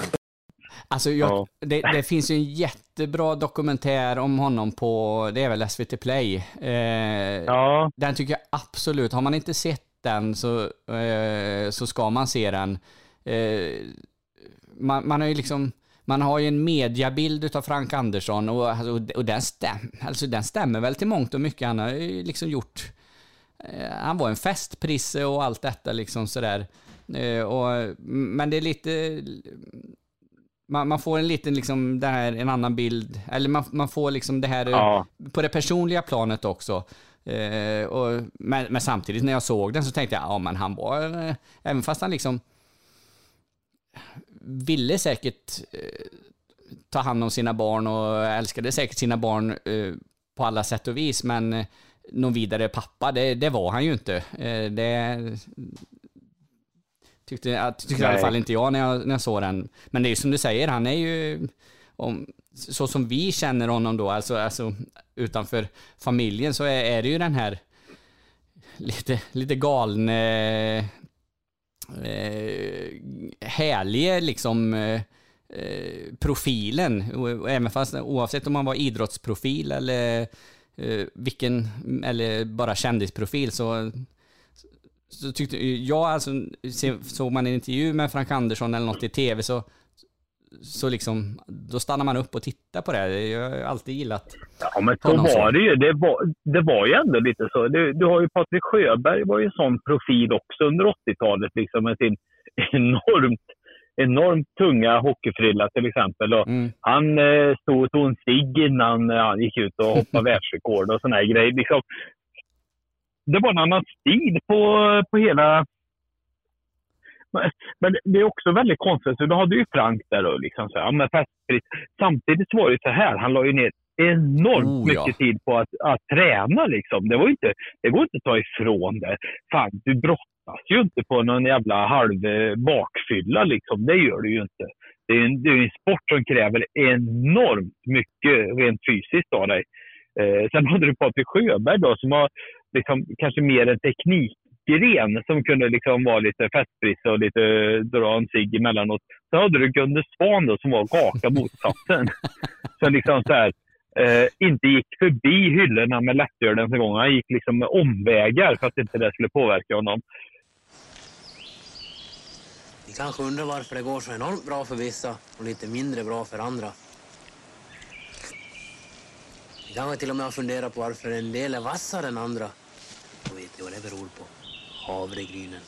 Alltså, jag, det, det finns ju en jättebra dokumentär om honom på, det är väl SVT Play. Eh, Ja. Den tycker jag absolut, har man inte sett den så, eh, så ska man se den. Eh, man, man har ju liksom, man har ju en mediabild utav Frank Andersson och, alltså, och den, stäm, alltså, den stämmer väl till mångt och mycket. Han har ju liksom gjort, eh, han var en festprisse och allt detta liksom sådär. Eh, och, men det är lite, man, man får en liten, liksom, det här, en annan bild, eller man, man får liksom det här eh, Ja. på det personliga planet också. Eh, och, men, men samtidigt när jag såg den så tänkte jag, ja men han var, eh, även fast han liksom ville säkert eh, ta hand om sina barn och älskade säkert sina barn eh, på alla sätt och vis, men eh, någon vidare pappa, det, det var han ju inte. Eh, det tyckte, jag- tyckte i alla fall inte jag när, jag när jag såg den. Men det är ju som du säger, han är ju, om, så som vi känner honom då, alltså, alltså utanför familjen, så är, är det ju den här lite, lite galne, eh, härlige liksom eh, eh, profilen. Även fast, oavsett om man var idrottsprofil eller eh, vilken, eller bara kändisprofil så så tyckte jag, alltså, såg man en intervju med Frank Andersson eller något i tv så, så liksom, då stannar man upp och tittar på det. Jag har alltid gillat Ja, men så var det ju. Det var, det var ju ändå lite så. Du, du har ju Patrik Sjöberg var ju en sån profil också under 80-talet liksom med sin enormt, enormt tunga hockeyfrilla till exempel. Och Han eh, stod och tog en cigg innan eh, han gick ut och hoppade världsrekord och såna här grejer. Liksom, det var en annan stil på, på hela... Men- det är också väldigt konstigt. Så då hade ju Frank där och liksom så här, ja, men festfritt. Samtidigt var det så här, han la ju ner enormt Oh, ja. mycket tid på att, att träna liksom. Det, var inte, det går inte att ta ifrån det. Fan, du brottas ju inte på någon jävla halv eh, bakfylla liksom. Det gör du ju inte. Det är en, det är en sport som kräver enormt mycket rent fysiskt av dig. Eh, sen hade du Patrik Sjöberg då som har liksom, kanske mer en teknikgren som kunde liksom vara lite festprisse och lite dra en cigg emellanåt. Sen hade du Gunde Svan då som var raka motsatsen. som liksom så här, eh, inte gick förbi hyllorna med lättöl ens en gång. Han gick liksom med omvägar för att inte det skulle påverka honom. Ni kanske undrar varför det går så enormt bra för vissa och lite mindre bra för andra. Ni kanske till och med har funderat på varför en del är vassare än andra. Då vet ni vad det beror på? Havregrynen.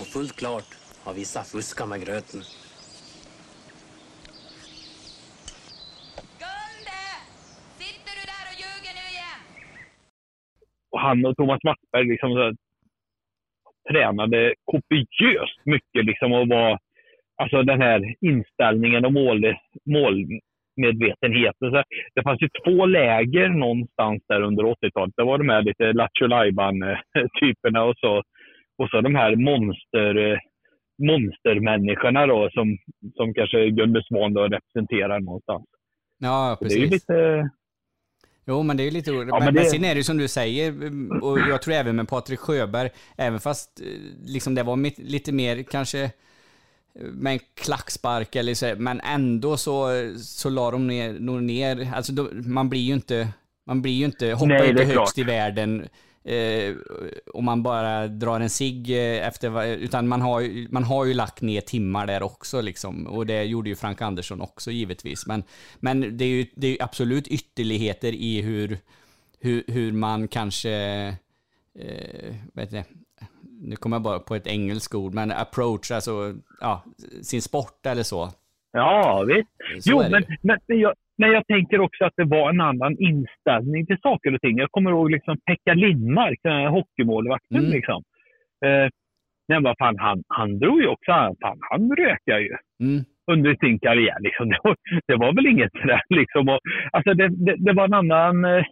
Och fullt klart har vissa fuskat med gröten. Och han och Thomas Wassberg liksom så här, tränade kopiöst mycket liksom och var alltså den här inställningen och mål, målmedvetenheten. Så det fanns ju två läger någonstans där under 80-talet. Det var de här lite Lattjo typerna och så, och så de här monster, eh, monstermänniskorna då som, som kanske Gunde Svan då representerar någonstans. Ja, Det är precis. ju lite... Jo, men det är lite roligt. Ja, men, men men det- sen är det som du säger, och jag tror även med Patrik Sjöberg, även fast eh, liksom det var mitt, lite mer kanske eh, med en klackspark eller så, men ändå så, så la de ner, nog ner, alltså då, man blir ju inte, man blir ju inte, hoppar Nej, det inte högst klart. i världen eh, om man bara drar en cigg eh, efter, utan man har, ju- man har ju lagt ner timmar där också liksom, och det gjorde ju Frank Andersson också givetvis, men, men det är ju det är absolut ytterligheter i hur, hur, hur man kanske, eh, vet det, nu kommer jag bara på ett engelskt ord, men approach, alltså ja, sin sport eller så. Ja, visst. Så Jo, men, men, men, jag, men jag tänker också att det var en annan inställning till saker och ting. Jag kommer ihåg liksom Pekka Lindmark, den här hockeymålvakten. Mm. Liksom. Eh, men vad fan, han, han drog ju också, fan, han rökade ju Mm. under sin karriär. Liksom. Det, var, det var väl inget sådär liksom. Och, alltså det, det, det var en annan... Eh,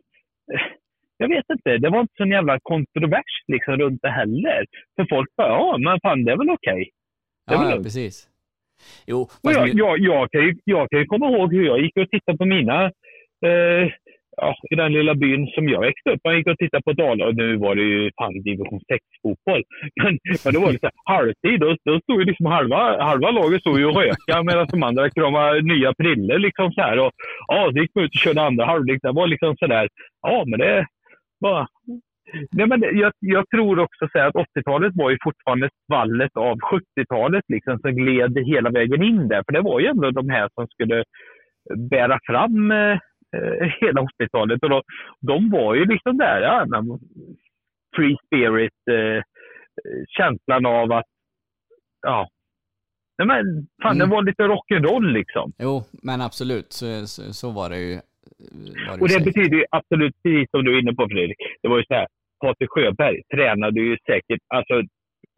jag vet inte, det var inte så en jävla kontrovers liksom runt det heller. För folk bara, ja men fan det är väl okej. Väl Ja, ja, precis. Jo, jag, nu- jag, jag, kan ju, jag kan ju komma ihåg hur jag gick och tittade på mina, eh, ja, i den lilla byn som jag växte upp. Man gick och tittade på Dala och nu var det ju fan division 6-fotboll. Men, men då var det så här, halvtid, då, då stod ju liksom halva, halva laget stod ju och röka medan de andra kramade nya priller liksom så här. Och, ja, så gick man ut och körde andra halvlek. Det var liksom sådär, ja men det var Nej, men det- jag, jag tror också så här att 80-talet var ju fortfarande svallet av 70-talet liksom, som gled hela vägen in där. För det var ju ändå de här som skulle bära fram eh, eh, hela 80-talet. Och då, de var ju liksom där, ja, free spirit, eh, känslan av att, ja, Nej, men fan, det Mm. var lite rock'n'roll liksom. Jo, men absolut, så, så, så var det ju. Var det Och det säkert. betyder ju absolut, precis som du är inne på Fredrik, det var ju så här, Patrik Sjöberg tränade ju säkert alltså,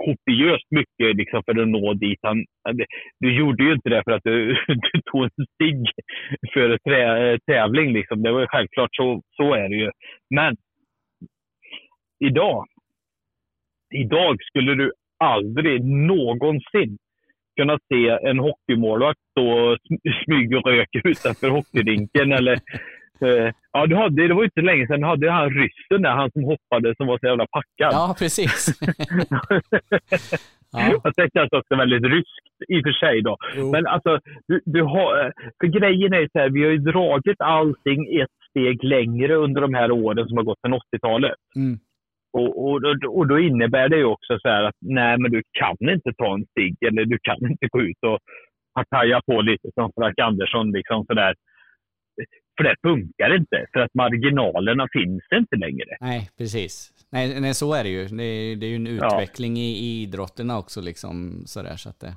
kopiöst mycket liksom, för att nå dit han... Du gjorde ju inte det för att du, du tog en stig för trä, tävling. Liksom. Det var ju självklart, så, så är det ju. Men idag, idag skulle du aldrig någonsin kunna se en hockeymålvakt stå och sm- smygröka utanför hockeyrinken. eller, ja, du hade, det var inte länge sedan du hade han ryssen där, han som hoppade som var så jävla packad. Ja, precis. Att det också väldigt ryskt i och för sig. Då. Men alltså, du, du har, eh, för grejen är så här, vi har ju dragit allting ett steg längre under de här åren som har gått sedan 80-talet. Mm. Och, och, och- då innebär det ju också så här att nej, men du kan inte ta en stig eller du kan inte gå ut och partaja på lite som Frank Andersson. Liksom så där. För det funkar inte, för att marginalerna finns inte längre. Nej, precis. Nej, nej, så är det ju. Det är, det är ju en Ja. utveckling i, i idrotterna också, liksom sådär så att det...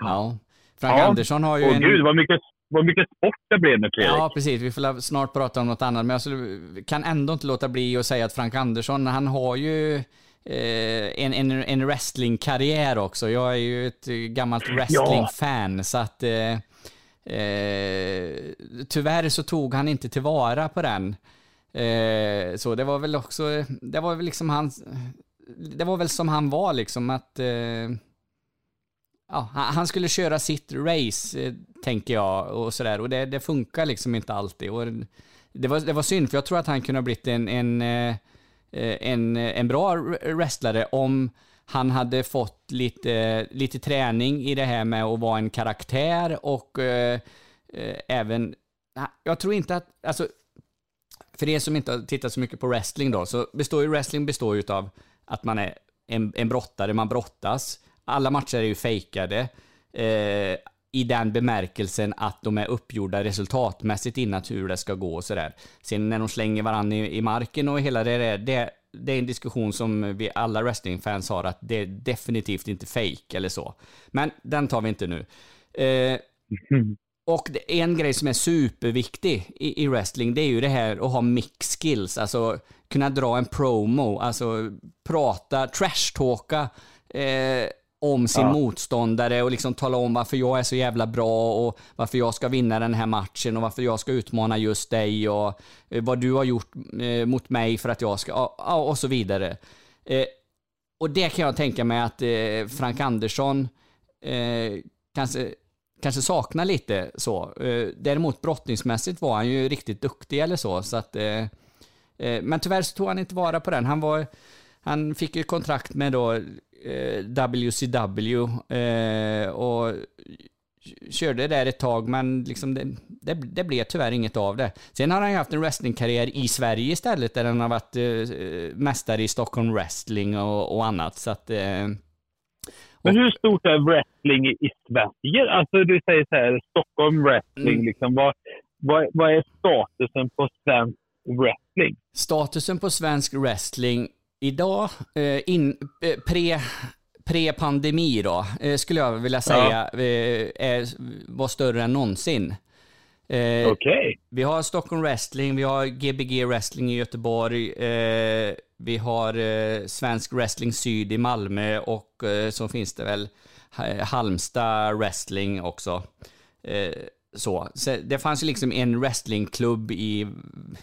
Ja. Frank Ja. Andersson har ju Åh en... gud, vad mycket, vad mycket sport det blev nu, Fredrik. Ja, precis. Vi får snart prata om något annat, men jag skulle, kan ändå inte låta bli att säga att Frank Andersson, han har ju eh, en, en, en wrestlingkarriär också. Jag är ju ett gammalt wrestlingfan, så att eh, eh, tyvärr så tog han inte tillvara på den. Eh, så det var väl också, det var väl liksom hans, det var väl som han var liksom att eh, ja, han skulle köra sitt race, eh, tänker jag, och sådär. Och det, det funkar liksom inte alltid. Och det, var, det var synd, för jag tror att han kunde ha blivit en, en, eh, en, en bra wrestlare om han hade fått lite, lite träning i det här med att vara en karaktär och eh, eh, även... Jag tror inte att... Alltså, för er som inte har tittat så mycket på wrestling då, så består ju wrestling består ju av att man är en, en brottare, man brottas. Alla matcher är ju fejkade. Eh, i den bemärkelsen att de är uppgjorda resultatmässigt innan hur det ska gå och sådär. Sen när de slänger varandra i, i marken och hela det där, det, det är en diskussion som vi alla wrestlingfans har att det är definitivt inte fake eller så. Men den tar vi inte nu. Eh, och en grej som är superviktig i, i wrestling, det är ju det här att ha mix skills, alltså kunna dra en promo, alltså prata, trashtalka eh, om sin Ja. motståndare och liksom tala om varför jag är så jävla bra och varför jag ska vinna den här matchen och varför jag ska utmana just dig och eh, vad du har gjort eh, mot mig för att jag ska, och så vidare. Eh, och det kan jag tänka mig att Frank Andersson kanske, kanske saknar lite så. Däremot brottningsmässigt var han ju riktigt duktig eller så. så att, men tyvärr så tog han inte vara på den. Han, var, han fick ju kontrakt med då eh, WCW eh, och körde där ett tag, men liksom det, det, det blev tyvärr inget av det. Sen har han ju haft en wrestlingkarriär i Sverige istället, där han har varit eh, mästare i Stockholm wrestling och, och annat. Så att, eh, Men hur stort är wrestling i Sverige? Alltså du säger så här, Stockholm wrestling. Mm. Liksom. Vad, vad, vad är statusen på svensk wrestling? Statusen på svensk wrestling idag, eh, in, eh, pre, pre-pandemi då, eh, skulle jag vilja säga, eh, är, var större än någonsin. Okej. Vi har Stockholm Wrestling, vi har Gbg Wrestling i Göteborg, vi har Svensk Wrestling Syd i Malmö och så finns det väl Ha- Halmstad Wrestling också. Eh, så. så det fanns ju liksom en wrestlingklubb i,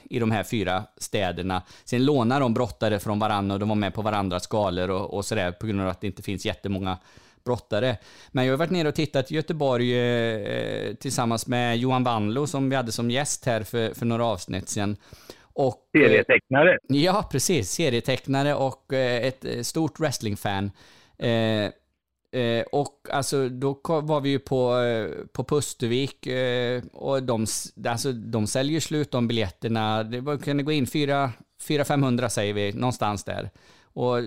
i de här fyra städerna. Sen lånar de brottare från varandra och de var med på varandras galor och, och sådär på grund av att det inte finns jättemånga brottare. Men jag har varit nere och tittat i Göteborg eh, tillsammans med Johan Wanlo som vi hade som gäst här för, för några avsnitt sedan. Och, eh, Serietecknare. Ja, precis. Serietecknare och eh, ett eh, stort wrestlingfan. Eh, eh, och alltså, då var vi ju på, eh, på Pustervik eh, och de, alltså, de säljer ju slut de biljetterna. Det var, kunde gå in 400-500 säger vi, någonstans där. Och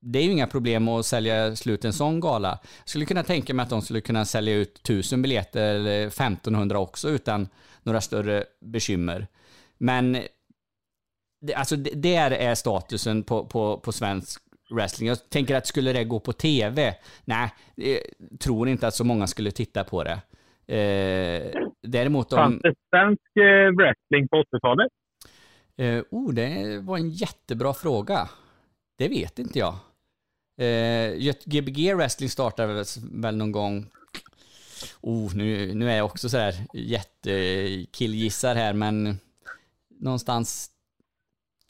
det är ju inga problem att sälja slut en sån gala. Jag skulle kunna tänka mig att de skulle kunna sälja ut 1000 biljetter eller 1500 också utan några större bekymmer. Men alltså, det, där är statusen på, på, på svensk wrestling. Jag tänker att skulle det gå på tv, nej, jag tror inte att så många skulle titta på det. Eh, däremot om... Fanns det svensk eh, wrestling på 80-talet? Eh, oh, det var en jättebra fråga. Det vet inte jag. Eh, Gbg Wrestling startade väl, väl någon gång... Oh, nu, nu är jag också sådär jättekillgissar här, men någonstans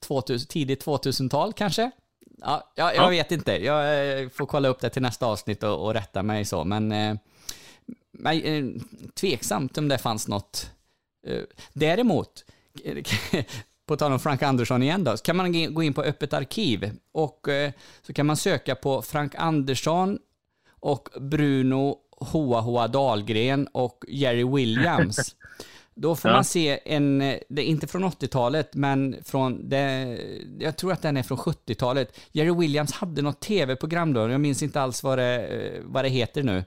2000, tidigt 2000-tal kanske? Ja, ja, jag Ja. vet inte. Jag eh, får kolla upp det till nästa avsnitt och, och rätta mig så, men... Eh, men eh, tveksamt om det fanns något. Däremot, på tal om Frank Andersson igen då, så kan man gå in på Öppet arkiv och så kan man söka på Frank Andersson och Bruno Hoa Hoa Dahlgren och Jerry Williams. Då får Ja. man se en, det är inte från 80-talet, men från det, jag tror att den är från 70-talet. Jerry Williams hade något tv-program då, jag minns inte alls vad det, eh, vad det heter nu.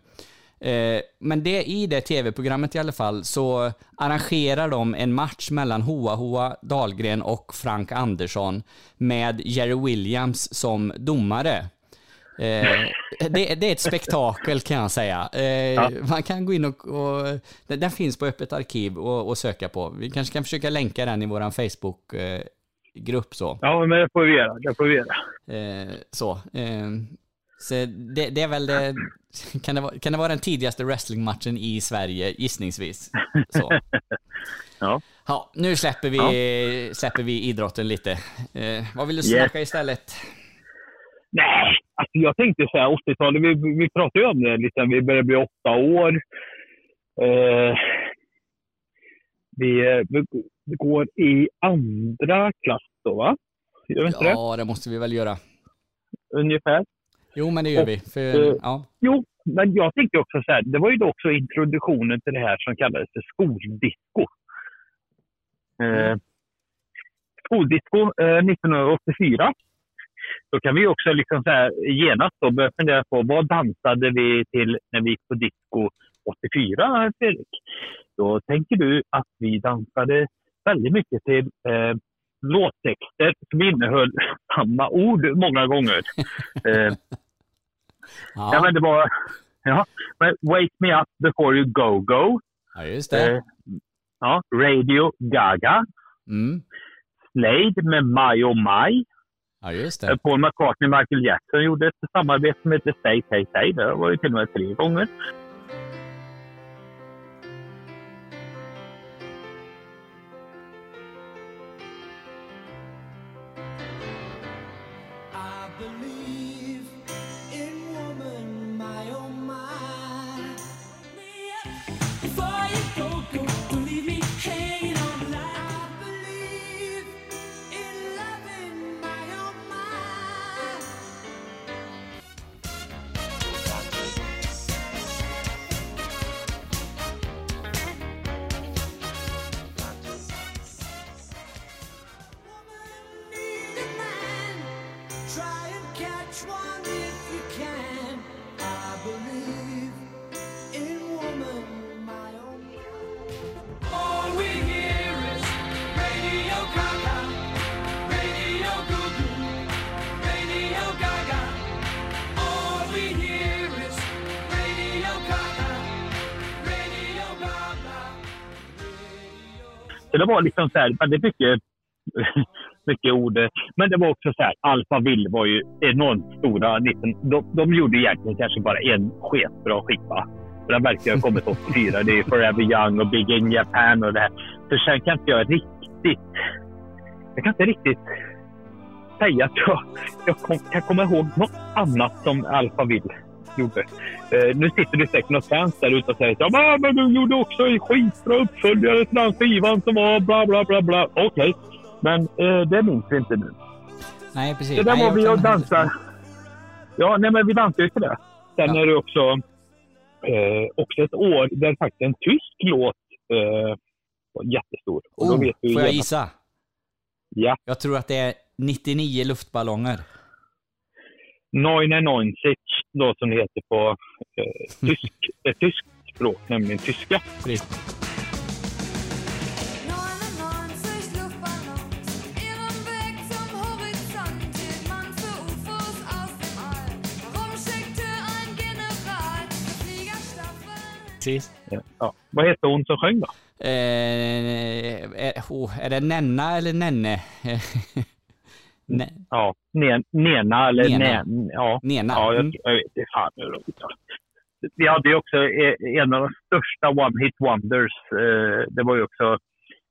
Eh, Men det, i det tv-programmet i alla fall så arrangerar de en match mellan Hoa Hoa Dahlgren och Frank Andersson med Jerry Williams som domare. Eh, det, det är ett spektakel kan jag säga. Eh, Man kan gå in och, och den, den finns på Öppet arkiv och, och söka på. Vi kanske kan försöka länka den i vår Facebook-grupp så. Ja, men det får vi göra. Det får vi göra. Eh, så. Så det, det är väl det, kan det, vara, kan det vara den tidigaste wrestlingmatchen i Sverige gissningsvis? Så. Ja. Ja, nu släpper vi, släpper vi idrotten lite. Vad vill du snacka istället? Nej, alltså jag tänkte så här 80-talet, vi, vi pratade ju om det lite, vi börjar bli åtta år. Eh, vi, eh, vi, vi går i andra klass då, va? Gör vi inte det? Ja, det måste vi väl göra. Ungefär. Jo, men det gör Och, vi. För, eh, ja. Jo, men jag tänkte också så här, det var ju då också introduktionen till det här som kallades för skoldisco. Eh, skoldisco eh, 1984. Då kan vi också liksom så här genast då börja fundera på vad dansade vi till när vi gick på disco 84, Fredrik? Då tänker du att vi dansade väldigt mycket till eh, låttexter som innehöll samma ord många gånger. Eh, ja. men det var... Ja, men Wake Me Up Before You Go Go. Ja, just det. Eh, ja, Radio Gaga. Mm. Slade med My Oh My. Ja, just det. Eh, Paul McCartney och Michael Jackson gjorde ett samarbete som hette Say Say Say. Det var ju till och med tre gånger. Så det var liksom så här, väldigt mycket, mycket ord. Men det var också så här, Alphaville var ju enormt stora. de, de gjorde egentligen kanske bara en sketbra skiva. Den verkar ha kommit 84. Det är Forever Young och Big in Japan och det här. Så sen kan inte jag riktigt... Jag kan inte riktigt säga att jag, jag kom, kan komma ihåg något annat som Alphaville gjorde. Eh, nu sitter det säkert något fans där ute och säger att ja, men du gjorde också en skitbra uppföljare till den skivan som var bla bla bla bla. Okej, men eh, det minns vi inte nu. Nej, precis. Så där Nej, var vi och dansade. Ja, nej, men vi dansade ju till det. Sen är det också, eh, också ett år där faktiskt en tysk låt eh, var jättestor. Och Oh, får jag genast- gissa? Ja. Jag tror att det är 99 luftballonger. 990 då som det heter på eh, tysk, eh, tyskt språk, nämligen tyska. Precis. Ja. Ja. Vad hette hon som sjöng då? Eh, är, oh, är det Nenna eller Nenne? ne, Ja, Nen- Nena eller Nena. Nän. Ja, Nena. ja jag, Mm. jag vet inte fan hur de uttalar det. Vi hade ju också eh, en av de största one-hit wonders. Eh, det var ju också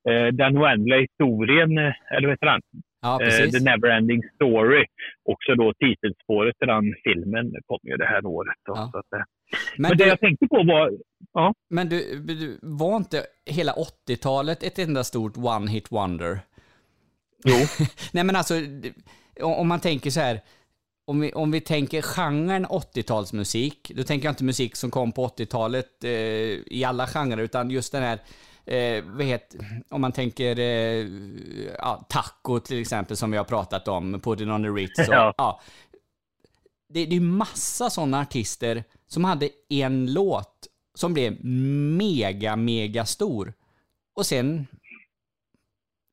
eh, den oändliga historien, eh, eller vad heter den? Ja. The Neverending Story. Också då titelspåret till den filmen kom ju det här året. Då, så att. Men, Men det du- jag tänkte på var... Ja. Men du, du, var inte hela 80-talet ett enda stort one-hit wonder? Jo. Nej men alltså, om man tänker så här, om vi, om vi tänker genren 80-talsmusik, då tänker jag inte musik som kom på 80-talet eh, i alla genrer, utan just den här, eh, vad heter, om man tänker eh, ja, taco till exempel som vi har pratat om, Put it on the Ritz. Och, Ja. ja. Det, det är massa sådana artister som hade en låt som blev mega, mega stor. Och sen,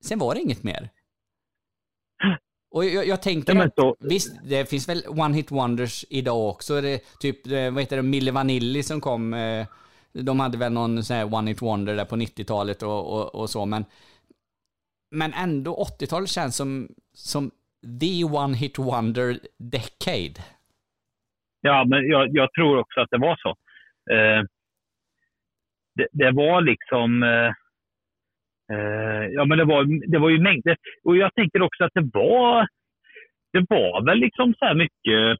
sen var det inget mer. Och jag, jag tänker Ja, så- visst, det finns väl one hit wonders idag också. Det, är typ, eh, vad heter det, Mille Vanilli som kom, eh, de hade väl någon sån här one hit wonder där på 90-talet och, och, och så, men men ändå 80-talet känns som, som the one hit wonder decade. Ja, men jag, jag tror också att det var så. Eh, det, det var liksom... Eh, eh, ja, men det var, det var ju mängder. Och jag tänker också att det var... Det var väl liksom så här mycket...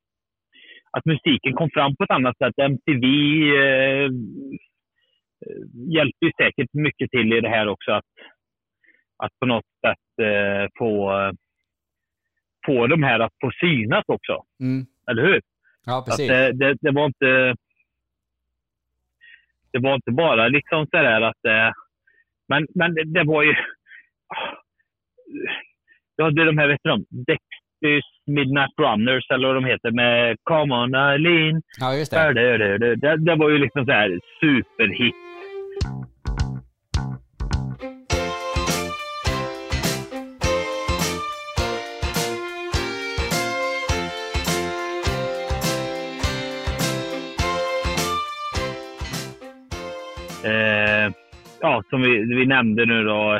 Att musiken kom fram på ett annat sätt. MTV eh, hjälpte ju säkert mycket till i det här också. Att, att på något sätt eh, få, få de här att få synas också. Mm. Eller hur? Ja, Att precis. det, det, det var inte... Det var inte bara liksom så där att... Men, men det, det var ju... Jag hade de här, vet du de? Dexters Midnight Runners eller vad de heter med Come on Eileen. Ja, just det. Det, det, det, det, det var ju liksom så här superhit. Ja, som vi, vi nämnde nu då,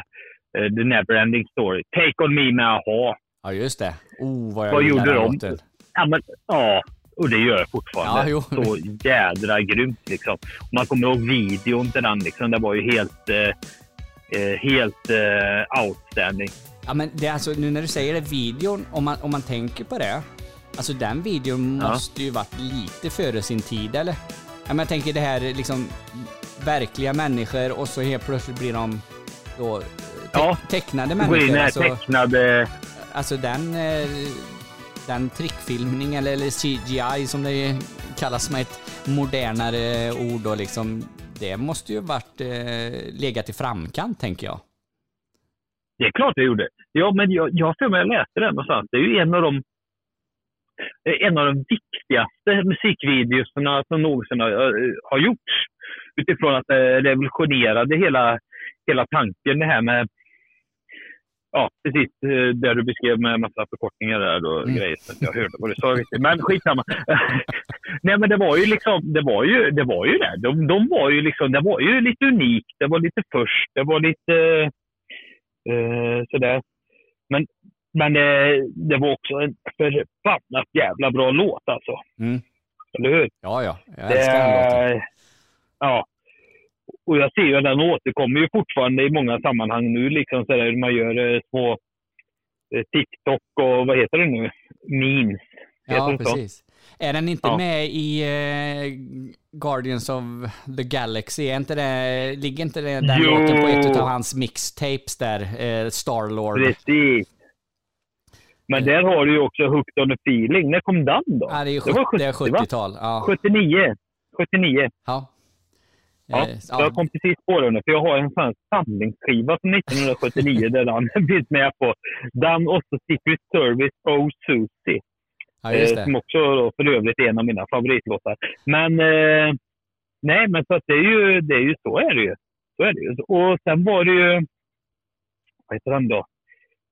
eh, The Neverending Story. Take On Me med AHA. Ja, just det. Oh, vad jag Vad gjorde den de? låten. Ja, men, ja, och det gör jag fortfarande. Ja. Så jädra grymt liksom. Om man kommer ihåg videon till den, liksom, det var ju helt, eh, eh, helt eh, outstanding. Ja, men det är alltså, nu när du säger det, videon, om man, om man tänker på det, alltså den videon Ja. måste ju varit lite före sin tid, eller? Ja, men jag tänker det här liksom verkliga människor och så helt plötsligt blir de då te- Ja. tecknade människor. här Alltså, tecknade... alltså den, eh, den trickfilmning eller, eller CGI som det kallas med ett modernare ord då liksom, det måste ju varit eh, legat i framkant tänker jag. Det är klart det gjorde. Ja, men jag, jag har för mig jag läste det någonstans. Det är ju en av de eh, en av de viktigaste musikvideorna som någonsin har, eh, har gjorts. Utifrån att det revolutionerade hela, hela tanken det här med Ja, precis eh, det du beskrev med massa förkortningar där och grejer. Så att jag hörde vad du sa riktigt. Men skitsamma. Nej men det var ju liksom, det var ju det. Var ju det. De, de var ju liksom, det var ju lite unikt. Det var lite först. Det var lite Eh, sådär. Men, men det, det var också en förbannat jävla bra låt alltså. Mm. Eller hur? Ja, ja. Jag Det älskar den låten. Ja. Och jag ser ju att den återkommer ju fortfarande i många sammanhang nu. Liksom så där, man gör eh, små eh, TikTok och vad heter det nu? Memes. Ja, precis. Är den inte Ja. med i eh, Guardians of the Galaxy? Är inte det, ligger inte det, den Jo. låten på ett av hans mixtapes där? Eh, Starlord. Precis. Men där har du ju också Hooked on a feeling. När kom den då? Ja, det är ju var 70 det är 70, va? 70-tal. Ja. 79. 79. Ja. Ja, Eh, jag kom precis på den. För jag har en sån samlingsskiva från 1979 där den finns med på. Den och så Secret Service Oh Susie. Ja, Eh, det. som också då för övrigt är en av mina favoritlåtar. Men eh, nej, men så att det är ju, det är ju så är det ju. Så är det ju. Och sen var det ju, vad heter den då?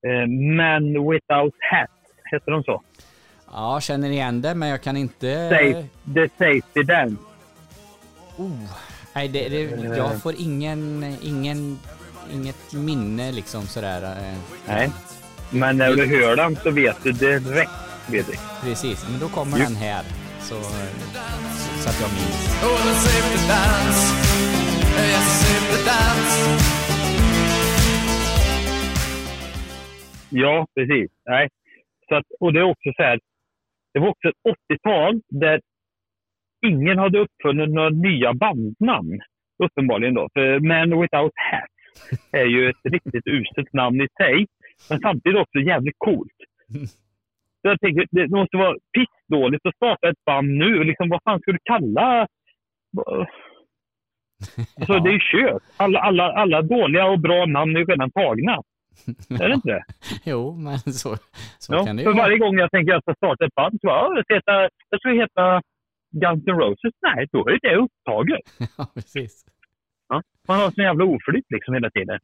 Eh, Men Without Hats, heter de så? Ja, känner igen det, men jag kan inte... Safe, the Safety Dance. Oh, nej, det, det, jag får ingen, ingen, inget minne liksom sådär. eh. Nej. Men när du hör den så vet du direkt. Vet du. Precis, men då kommer Jo. den här. Så, eh, så att jag minns. Ja, precis. Nej. Så att, och det är också så här. Det var också ett 80-tal där ingen hade uppfunnit några nya bandnamn. Uppenbarligen då. För Man Without Hats är ju ett riktigt uselt namn i sig. Men samtidigt också jävligt coolt. Så jag tänker, det måste vara pissdåligt att starta ett band nu. Liksom, vad fan ska du kalla... Så det är ju kört. Alla, alla, alla dåliga och bra namn är ju redan tagna. Är det inte det? Jo, men så, så Ja, kan det ju för varje gång jag tänker att jag ska starta ett band så bara, "Ja, jag ska heta, jag ska heta Guns N' Roses. Nej, då är det upptaget. Ja, precis. Ja, man har sån jävla oflyt liksom hela tiden.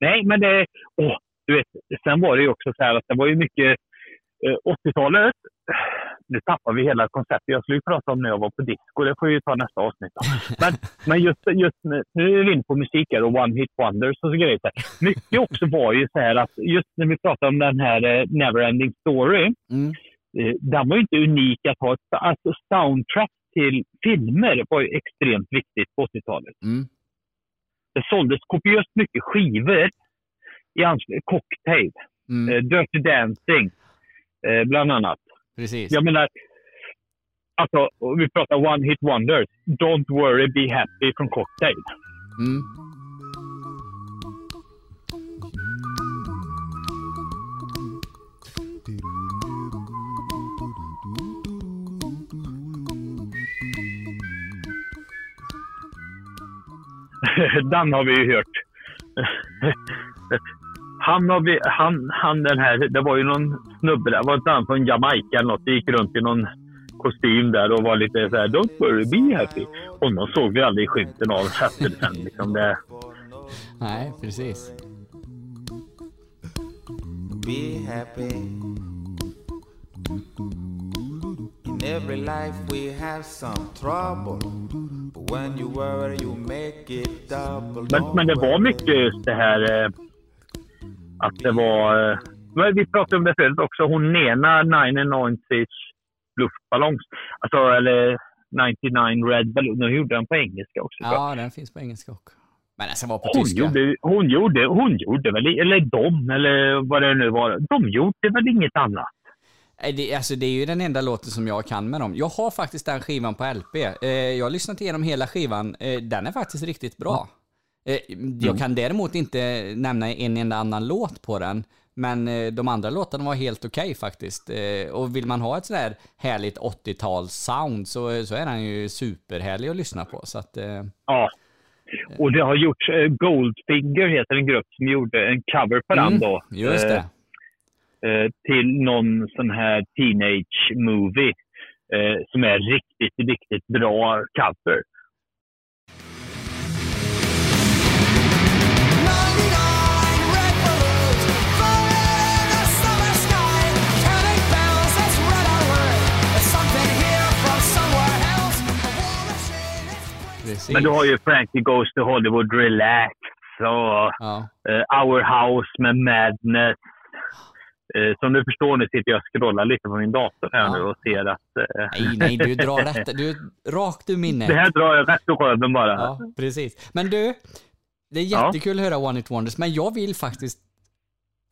Nej, men det... Åh, du vet, sen var det ju också så här att det var ju mycket... Eh, 80-talet, nu tappar vi hela konceptet. Jag skulle ju prata om när jag var på disco. Det får vi ju ta nästa avsnitt. Då. Men, men just, just nu, nu är vi inne på musik här och One Hit Wonders och så grejer. Mycket också var ju så här att just när vi pratar om den här eh, Neverending Story. Eh, den var ju inte unik att ha ett alltså soundtrack till filmer var ju extremt viktigt på 80-talet. Mm. Det såldes kopiöst mycket skivor i ans- Cocktail, Mm. eh, Dirty Dancing, eh, bland annat. Precis. Jag menar, alltså, vi pratar One Hit Wonders. Don't worry, be happy från Cocktail. Mm. den har vi ju hört. Han, har vi, han, han den här, det var ju någon snubbe där, var inte han från Jamaica eller något? Det gick runt i någon kostym där och var lite så här, Don't worry, be happy. Honom såg vi aldrig i skymten av efter sen. Liksom det. Nej, precis. Be happy. In every life we have some trouble. But when you worry you make it double. Men, men det var mycket just det här eh, att det var... Eh, men vi pratade om det förut också. Hon Nena 99 luftballongs. Alltså, eller 99 Red Balloon. De gjorde den på engelska också. Ja, den finns på engelska också. Men den ska vara på Hon tyska. gjorde, hon, gjorde, hon gjorde väl, eller de, eller vad det nu var. De gjorde väl inget annat. Nej, Det, alltså, det är ju den enda låten som jag kan med dem. Jag har faktiskt den skivan på LP. Eh, jag har lyssnat igenom hela skivan. Eh, den är faktiskt riktigt bra. Eh, jag kan däremot inte nämna en enda annan låt på den. Men eh, de andra låtarna var helt okej faktiskt. Eh, och vill man ha ett sådär härligt 80-tals-sound så, så är den ju superhärlig att lyssna på. Så att, eh, Ja. Och det har gjorts, eh, Goldfinger heter en grupp som gjorde en cover på den Mm, då. just det. Eh, till någon sån här teenage movie. Eh, som är riktigt, riktigt bra cover. precis. Men du har ju Frankie Goes to Hollywood Relax och eh, Our House med Madness. Eh, som du förstår nu sitter jag och scrollar lite på min dator här nu och ser att... Eh, Nej, nej, du drar rätt, du rakt ur minnet. det här drar jag rätt ur skörden bara. Ja, precis. Men du, det är Ja. jättekul att höra One It Wonders, men jag vill faktiskt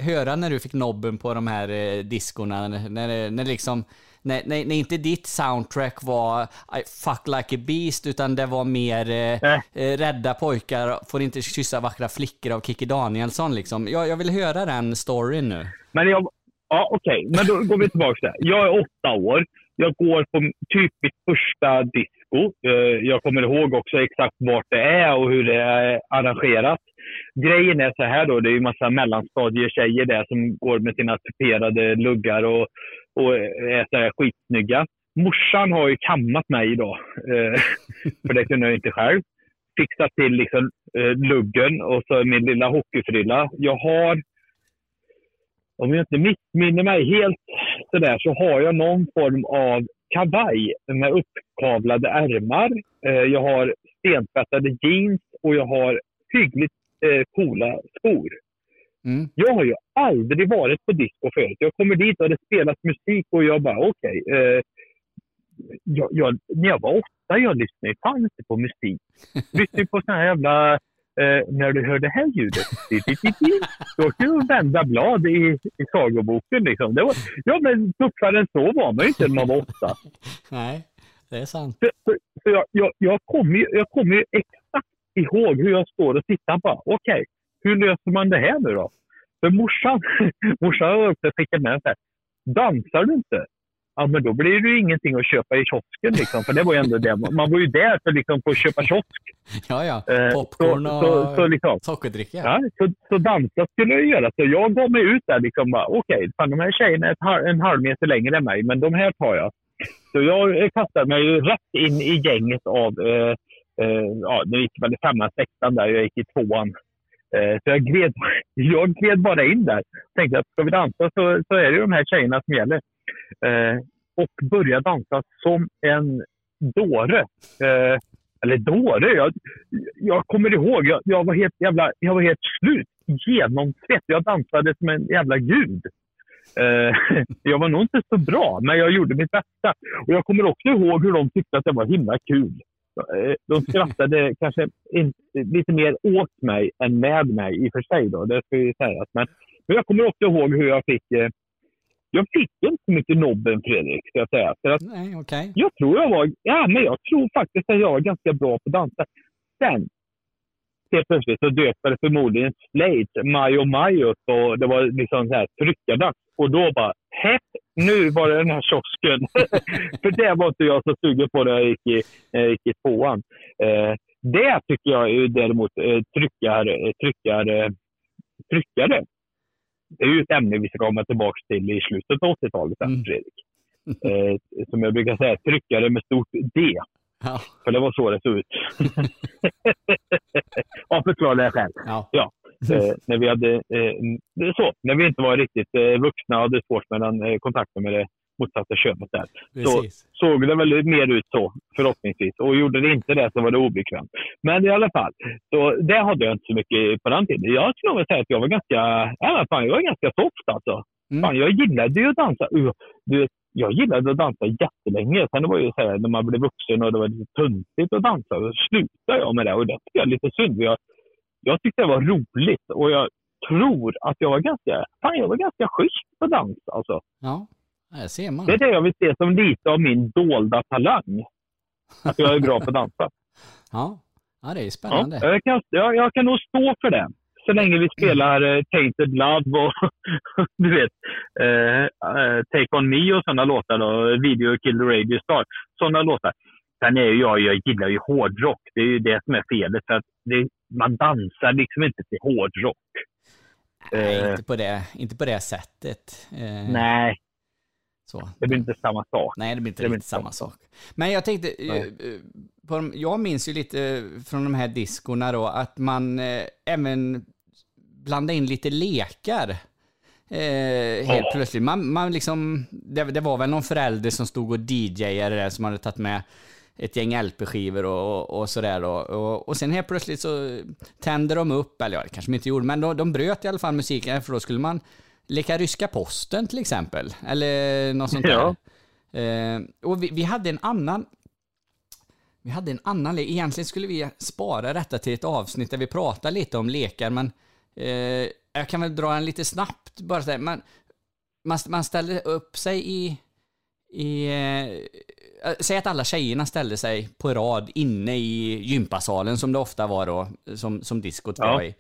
höra när du fick nobben på de här eh, diskorna, när, när, när liksom när, när, när inte ditt soundtrack var I fuck like a beast, utan det var mer eh, eh, rädda pojkar får inte kyssa vackra flickor av Kikki Danielsson liksom. Jag, jag vill höra den storyn nu. Men jag, ja okej, men då går vi tillbaka där. Jag är åtta år. Jag går på typ mitt första disco. Eh, Jag kommer ihåg också exakt vart det är och hur det är arrangerat. Grejen är så här då, det är ju massa mellanstadietjejer där som går med sina tuperade luggar och, och så här skitsnygga. Morsan har ju kammat mig idag, eh, för det kunde jag inte själv. Fixat till liksom eh, luggen och så min lilla hockeyfrilla. Jag har om jag inte missminner mig helt sådär så har jag någon form av kavaj med uppkavlade ärmar. Eh, jag har stentvättade jeans och jag har hyggligt eh, coola skor. Jag har ju aldrig varit på disco förut. Jag kommer dit och det spelas musik och jag bara okej. eh, jag, jag, när jag var åtta jag lyssnade fan inte på musik. Lyssnade på såna här jävla Eh, när du hör det här ljudet, då kan du vända blad i, i sagoboken. Liksom. Det var, ja, men tuffare än så var man ju inte när man var åtta. Nej, det är sant. Så, så, så jag, jag, jag kommer ju, jag kommer ju exakt ihåg hur jag står och tittar på. Okej, hur löser man det här nu då? För morsan, morsan har också skickat med så här. Dansar du inte? Ja, men då blir det ju ingenting att köpa i kiosken liksom. För det var ju ändå det. Man var ju där för liksom, för att köpa kiosk. Ja, ja. Eh, Popcorn så, och så, så, liksom, sockerdricka. Ja, så, så dansa skulle jag göra. Så jag gav mig ut där liksom bara, okej, fan de här tjejerna är halv- en halv meter längre än mig, men de här tar jag. Så jag kastade mig ju rätt in i gänget av, eh, eh, ja, det gick väl i femman, sexan där, jag gick i tvåan. Eh, så jag gled, jag gled bara in där. Tänkte att ska vi dansa så, så är det ju de här tjejerna som gäller. Eh, och började dansa som en dåre. Eh, eller dåre, jag, jag kommer ihåg, jag, jag, var helt jävla, jag var helt slut. Genomsvett. Jag dansade som en jävla gud. Eh, jag var nog inte så bra, men jag gjorde mitt bästa. Och jag kommer också ihåg hur de tyckte att det var himla kul. Eh, De skrattade kanske in, lite mer åt mig än med mig i och för sig. Då, det ska ju sägas. Men, men jag kommer också ihåg hur jag fick eh, jag fick inte så mycket nobben Fredrik, ska jag säga. För att Nej, okej. jag tror jag var, ja men jag tror faktiskt att jag var ganska bra på att dansa. Sen, helt plötsligt så dök det förmodligen Slade, Majo Majo, och det var liksom så här tryckardags. Och då bara, hepp, nu var det den här kiosken. För det var inte jag så sugen på när jag gick i, jag gick i tvåan. Eh, det tycker jag är däremot eh, tryckar, eh, tryckar, eh, tryckare. Det är ju ett ämne vi ska komma tillbaka till i slutet av 80-talet, sen, Fredrik. Eh, som jag brukar säga, tryckare med stort D. För det var så det såg ut. ja, förklara det själv. Ja. Eh, när vi hade, eh, så, när vi inte var riktigt eh, vuxna och hade svårt mellan eh, kontakten med det motsatta könet där. Så Precis. såg det väl mer ut så, förhoppningsvis. Och gjorde det inte det så var det obekvämt. Men i alla fall, så det hade jag inte så mycket på den tiden. Jag skulle nog säga att jag var ganska, ja, fan, jag var ganska soft alltså. Fan, jag gillade ju att dansa. Du vet, jag gillade att dansa jättelänge. Sen det var ju så här, när man blev vuxen och det var lite töntigt att dansa, då slutade jag med det. Och det tycker jag är lite synd. Jag, jag tyckte det var roligt och jag tror att jag var ganska, fan, jag var ganska schysst på dans alltså. Ja, där ser man. Det är det jag vill se som lite av min dolda talang. Att jag är bra på att dansa. Ja, ja det är Ja, spännande. jag, kan, jag, jag kan nog stå för det. Så länge vi spelar eh, Tainted Love och du vet, eh, eh, Take On Me och sådana låtar. Då, Video Kill the Radio Star. Sådana låtar. Sen är ju jag, jag gillar ju hårdrock. Det är ju det som är felet. För att det, man dansar liksom inte till hårdrock. Nej, Eh, inte på det, inte på det sättet. Eh, nej, Så. det blir inte samma sak. Nej, det blir inte Det blir riktigt samma sak. Men jag tänkte, eh, eh, på de, jag minns ju lite eh, från de här diskorna då, att man eh, även blandade in lite lekar. Eh, helt Ja. plötsligt. Man, man liksom, det, det var väl någon förälder som stod och DJade där som hade tagit med ett gäng LP-skivor och, och, och sådär då. Och, och sen helt plötsligt så tände de upp, eller ja, det kanske de inte gjorde, men de, de bröt i alla fall musiken, för då skulle man leka ryska posten till exempel. Eller något sånt där. Ja. Eh, och vi, vi hade en annan vi hade en annan lek. Egentligen skulle vi spara detta till ett avsnitt där vi pratar lite om lekar, men eh, jag kan väl dra en lite snabbt bara så här. Man, man, man ställde upp sig i... i eh, säg att alla tjejerna ställde sig på rad inne i gympasalen som det ofta var då, som, som diskot Ja. var i.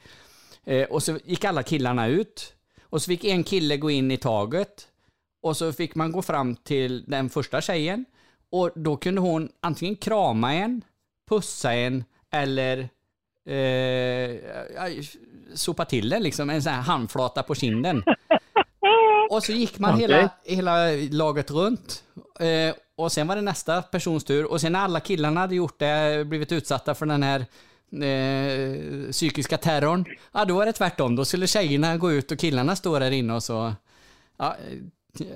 Eh, och så gick alla killarna ut. Och så fick en kille gå in i taget. Och så fick man gå fram till den första tjejen. Och då kunde hon antingen krama en, pussa en eller eh, sopa till den liksom. En sån här handflata på kinden. Och så gick man Okej. hela, hela laget runt. Eh, och sen var det nästa persons tur. Och sen när alla killarna hade gjort det, blivit utsatta för den här eh, psykiska terrorn, ja då var det tvärtom. Då skulle tjejerna gå ut och killarna stå där inne och så... Ja,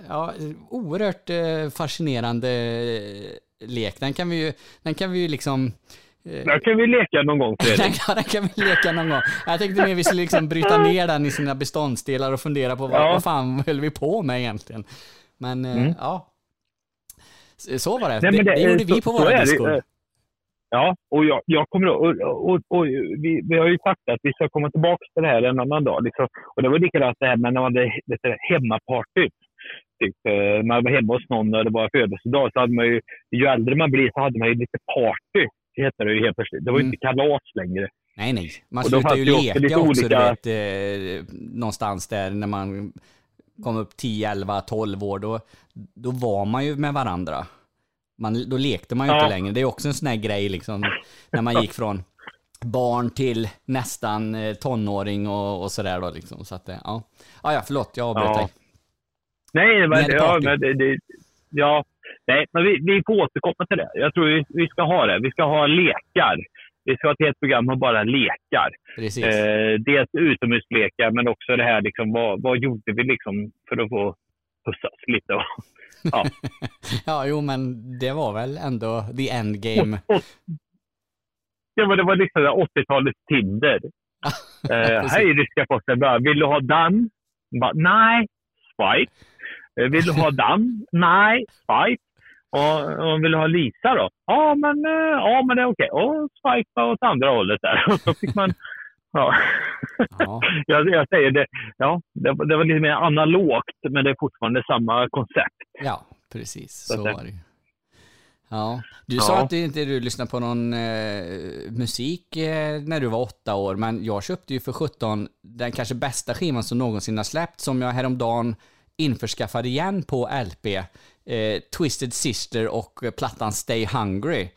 ja oerhört eh, fascinerande eh, lek. Den kan vi ju, den kan vi ju liksom... eh, Där kan vi leka någon gång den, Fredrik. kan- den kan vi leka någon gång. Jag tänkte mer vi skulle liksom bryta ner den i sina beståndsdelar och fundera på vad, Ja. vad fan höll vi på med egentligen. Men Mm. ja, Så- var det. Nej, det, det, gjorde så- vi på våra diskor. Ja, och jag, jag kommer ihåg- och, och, och vi, vi har ju sagt att vi ska komma tillbaka till det här en annan dag. Liksom. Och det var likadant det här med när man hade hemmaparty. Typ, eh, man var hemma hos någon och det var födelsedag. Så hade man ju, ju äldre man blir så hade man ju lite party. Det heter det ju helt plötsligt. Det var ju inte kalas längre. Nej, nej. Man Och slutar ju också leka lite också, olika- vet, eh, någonstans där när man kom upp 10, 11, 12 år. Då, då var man ju med varandra. Man, då lekte man ju Ja. inte längre. Det är också en sån här grej liksom, när man gick från barn till nästan eh, tonåring och, och sådär då liksom. Så att, eh, ja. Ah, ja, förlåt, jag avbröt Ja. dig. Nej, men, ja, men det, det, ja, nej, men vi, vi får återkomma till det. Jag tror vi, vi ska ha det. Vi ska ha lekar. Vi ska ha ett helt program med bara lekar. Precis. Eh, dels utomhuslekar, men också det här liksom, vad, vad gjorde vi liksom för att få pussas lite? Och, ja. Ja, jo, men det var väl ändå the end game. ja, men det var här 80-talets Tinder. Eh. Hej ryska posten, bara, vill du ha den? Bara, Nej, swipe. Eh, Vill du ha den? Nej, swipe. Och, och vill du ha Lisa då? Ja, men, eh, ja, men det är okej. Och swipa åt andra hållet där. Och så fick man... Ja. jag, jag säger det, ja, det, var- det var lite mer analogt, men det är fortfarande samma koncept. Ja, precis. Så Så var det. Ja. Du Ja. sa att du inte du lyssnade på någon eh, musik eh, när du var åtta år, men jag köpte ju för 17 den kanske bästa skivan som någonsin har släppts, som jag häromdagen införskaffade igen på LP. Eh, Twisted Sister och plattan Stay Hungry.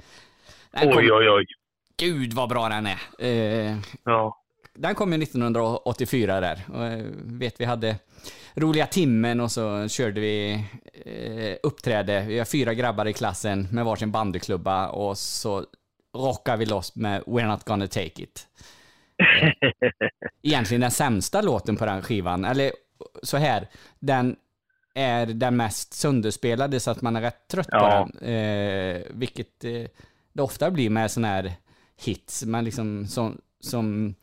Den kom- Oj, oj, oj. Gud vad bra den är. Eh, ja. Den kom ju 1984 där. Och, eh, vet vi hade roliga timmen och så körde vi eh, uppträde. Vi har fyra grabbar i klassen med varsin bandyklubba och så rockar vi loss med We're Not Gonna Take It. Egentligen den sämsta låten på den skivan. Eller så här, den är den mest sönderspelade så att man är rätt trött på Ja. den. Eh, vilket eh, det ofta blir med såna här hits, men liksom som, som,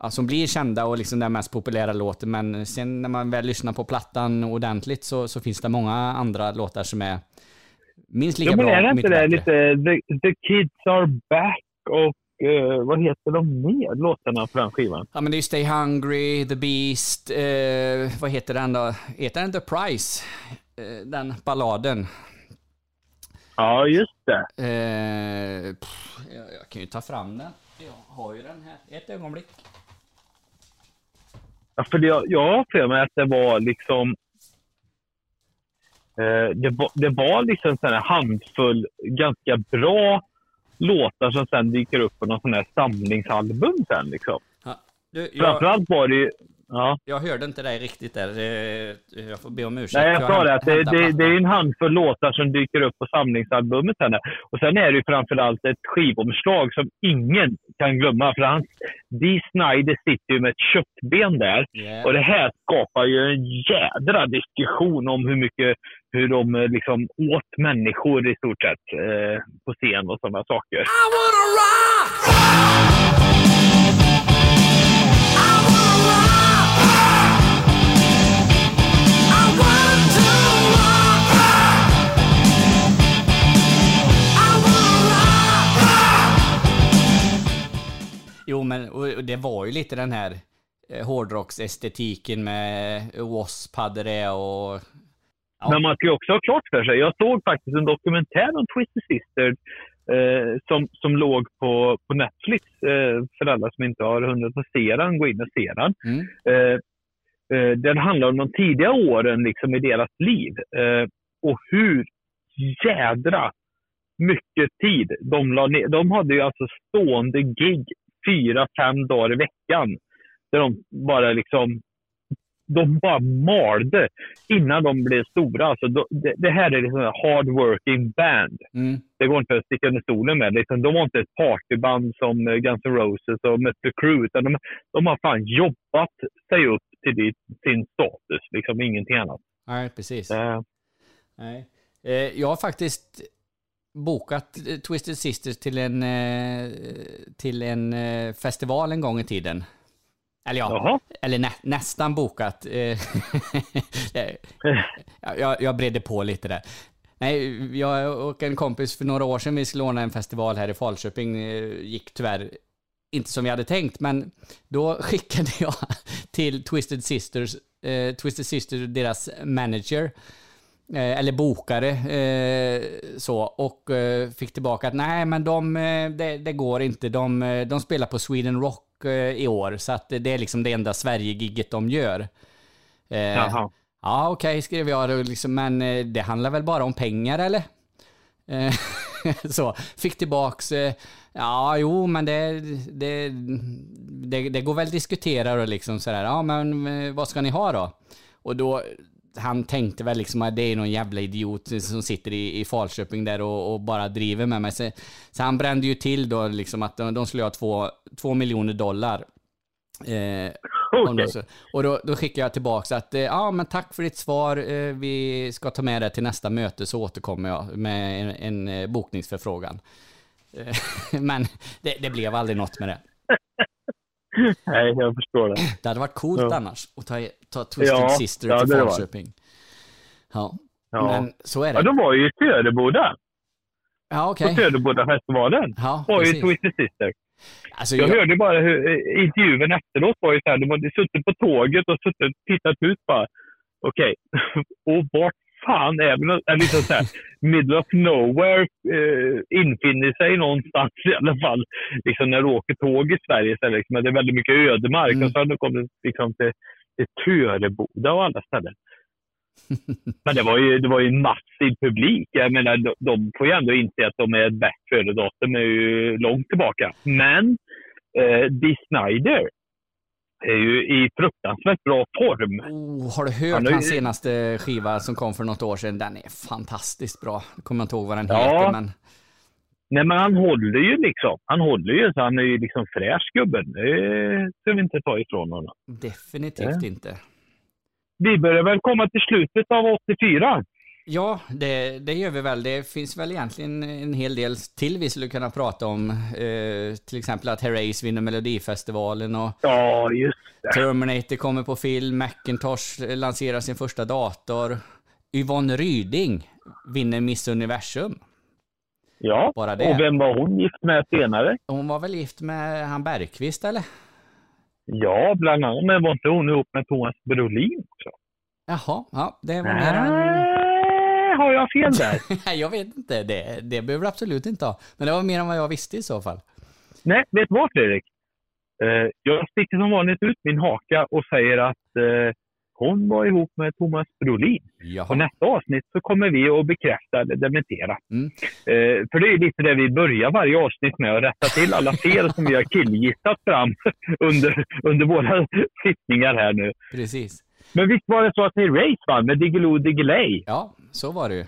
ja, som blir kända och liksom den mest populära låten. Men sen när man väl lyssnar på plattan ordentligt så, så finns det många andra låtar som är minst lika Ja, men bra. är det inte det bättre. lite the, the Kids Are Back och eh, vad heter de mer låtarna på den skivan? Ja men det är Stay Hungry, The Beast, eh, vad heter den då? Heter den The Price? Eh, den balladen. Ja, just det. Pff, jag, jag kan ju ta fram den. Jag har ju den här. Ett ögonblick. Ja, för det, jag har för mig att det var liksom... Eh, det, var, det var liksom en handfull ganska bra låtar som sen dyker upp på någon sån här samlingsalbum sen. Liksom. Du, jag, Framförallt var det. Ja. jag hörde inte dig riktigt där. Jag får be om ursäkt. Nej, jag sa det. Att det, det, det är en handfull låtar som dyker upp på samlingsalbumet sen. Och sen är det ju framförallt ett skivomslag som ingen kan glömma. För han, Dee Snider sitter ju med ett köttben där. Yeah. Och det här skapar ju en jädra diskussion om hur mycket hur de eh, liksom åt människor i stort sett eh, på scen och sådana saker. Jo, men och det var ju lite den här eh, hårdrocksestetiken med W.A.S.P. hade det och... Men man ska ju också ha klart för sig. Jag såg faktiskt en dokumentär om Twisted Sister eh, som, som låg på, på Netflix. Eh, för alla som inte har hunnit se den, gå in och se den. Eh, eh, den handlar om de tidiga åren liksom, i deras liv. Eh, och hur jädra mycket tid de la ner. De hade ju alltså stående gig fyra, fem dagar i veckan. Där de bara liksom de bara malde innan de blev stora. Alltså, det, det här är liksom en hard working band. Det går inte att sticka under stolen med. Liksom, de var inte ett partyband som eh, Guns N' Roses och Mötley Crüe. Utan de, de har fan jobbat sig upp till dit, sin status. Liksom ingenting annat. Nej, precis. Eh, Nej. Eh, Jag har faktiskt bokat Twisted Sisters till en, eh, till en eh, festival en gång i tiden. Eller ja, eller nä, nästan bokat. Eh, jag, jag bredde på lite där. Nej, jag och en kompis för några år sedan, vi skulle ordna en festival här i Falköping, gick tyvärr inte som vi hade tänkt, men då skickade jag till Twisted Sisters, eh, Twisted Sisters, deras manager, eller bokare, eh, så, och eh, fick tillbaka att nej, men de, eh, det, det går inte. De, eh, de spelar på Sweden Rock eh, i år, så att det är liksom det enda Sverige-gigget de gör. Eh, Jaha. Ja, okej, skrev jag. Liksom, men eh, det handlar väl bara om pengar, eller? Eh, så, fick tillbaks, eh, ja, jo, men det, det, det, det går väl att diskutera och liksom sådär, ja, men eh, vad ska ni ha då? Och då, han tänkte väl liksom att det är någon jävla idiot som sitter i, i Falköping där och, och bara driver med mig. Så, så han brände ju till då liksom att de, de skulle ha två, två miljoner dollar. Eh, de så- och då, då skickar jag tillbaka att eh, ja, men tack för ditt svar. Eh, vi ska ta med det till nästa möte så återkommer jag med en, en eh, bokningsförfrågan. Eh, men det, det blev aldrig något med det. Nej, jag förstår det. Det hade varit coolt Ja. annars att ta, ta Twisted Ja, Sister ja, till. Falköping. Ja. Ja. men så är det. Ja, de var ju i Söderboda. Ja, okej. På Söderbodafestivalen. Ja, var ju. Twisted Sister. Alltså, jag, jag- hörde bara hur eh, intervjun efteråt var ju så här, de hade suttit på tåget och suttit tittat ut bara. Okej, och vart fan är Eller liksom så här, middle of nowhere eh, infinner sig någonstans i alla fall. Liksom när du åker tåg i Sverige så är det, liksom, det är väldigt mycket ödemark. Och så har du liksom till, till Töreboda och alla ställen. Men det var ju, det var ju en massiv publik. Jag menar, de, de får ju ändå inse att de är ett bäst före-datum är ju långt tillbaka. Men eh, Dee Snider är ju i fruktansvärt bra form. Oh, har du hört har ju- hans senaste skiva som kom för något år sedan? Den är fantastiskt bra. Jag kommer inte ihåg vad den Ja. heter, men Nej, men han håller ju liksom. Han håller ju, så han är ju liksom fräsch gubben. Det ska vi inte ta ifrån honom. definitivt Ja. inte. Vi börjar väl komma till slutet av 84. Ja, det, det gör vi väl. Det finns väl egentligen en hel del till vi skulle kunna prata om. Eh, till exempel att Herreys vinner Melodifestivalen och Ja, just det. Terminator kommer på film, Macintosh lanserar sin första dator. Yvonne Ryding vinner Miss Universum. Ja, Bara det. och vem var hon gift med senare? Hon var väl gift med han Bergqvist, eller? Ja, bland annat. Men var inte hon ihop med Thomas Brolin också? Jaha, ja, det var mer än... Har jag fel där? Nej, jag vet inte. Det, det behöver du absolut inte ha. Men det var mer än vad jag visste i så fall. Nej, vet du vad Fredrik? Eh, jag sticker som vanligt ut min haka och säger att eh, hon var ihop med Thomas Brolin. Jaha. Och nästa avsnitt så kommer vi att bekräfta eller dementera. Mm. Eh, för det är lite det vi börjar varje avsnitt med, att rätta till alla fel som vi har killgissat fram under, under våra sittningar här nu. Precis. Men visst var det så att ni Race vann med Diggiloo Diggiley? Ja, så var det ju.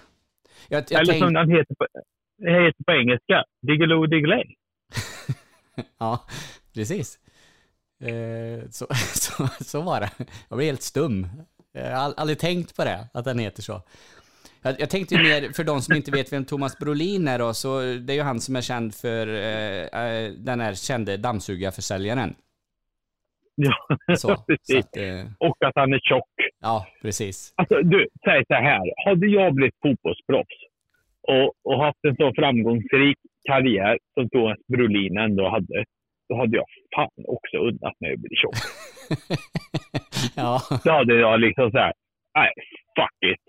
Jag, jag Eller tänk- som den heter på, heter på engelska, Diggiloo Diggiley. Ja, precis. Eh, så, så, så var det. Jag blev helt stum. Jag har aldrig tänkt på det, att den heter så. Jag, jag tänkte mer, för de som inte vet vem Thomas Brolin är då, så det är ju han som är känd för eh, eh, den här kände dammsugarförsäljaren. Ja, Så, så att, eh, Och att han är tjock. ja, precis. Alltså, du, säg så här. Hade jag blivit fotbollsproffs och, och haft en så framgångsrik karriär som Thomas Brolin ändå hade, då hade jag fan också unnat mig att bli tjock. Ja. Då hade jag liksom så här, nej, fuck it.